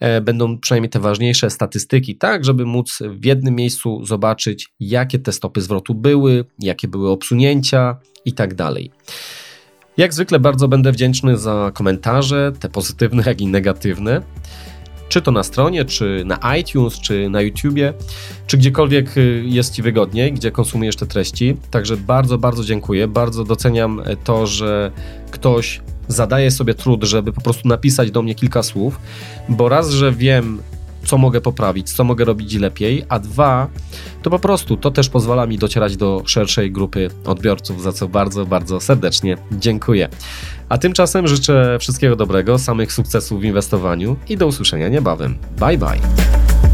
e, będą przynajmniej te ważniejsze statystyki, tak, żeby móc w jednym miejscu zobaczyć, jakie te stopy zwrotu były, jakie były obsunięcia i tak dalej. Jak zwykle bardzo będę wdzięczny za komentarze, te pozytywne, jak i negatywne czy to na stronie, czy na iTunes, czy na YouTubie, czy gdziekolwiek y, jest Ci wygodniej, gdzie konsumujesz te treści. Także bardzo, bardzo dziękuję. Bardzo doceniam e, to, że ktoś zadaje sobie trud, żeby po prostu napisać do mnie kilka słów, bo raz, że wiem, co mogę poprawić, co mogę robić lepiej, a dwa, to po prostu to też pozwala mi docierać do szerszej grupy odbiorców, za co bardzo, bardzo serdecznie dziękuję. A tymczasem życzę wszystkiego dobrego, samych sukcesów w inwestowaniu i do usłyszenia niebawem. Bye bye.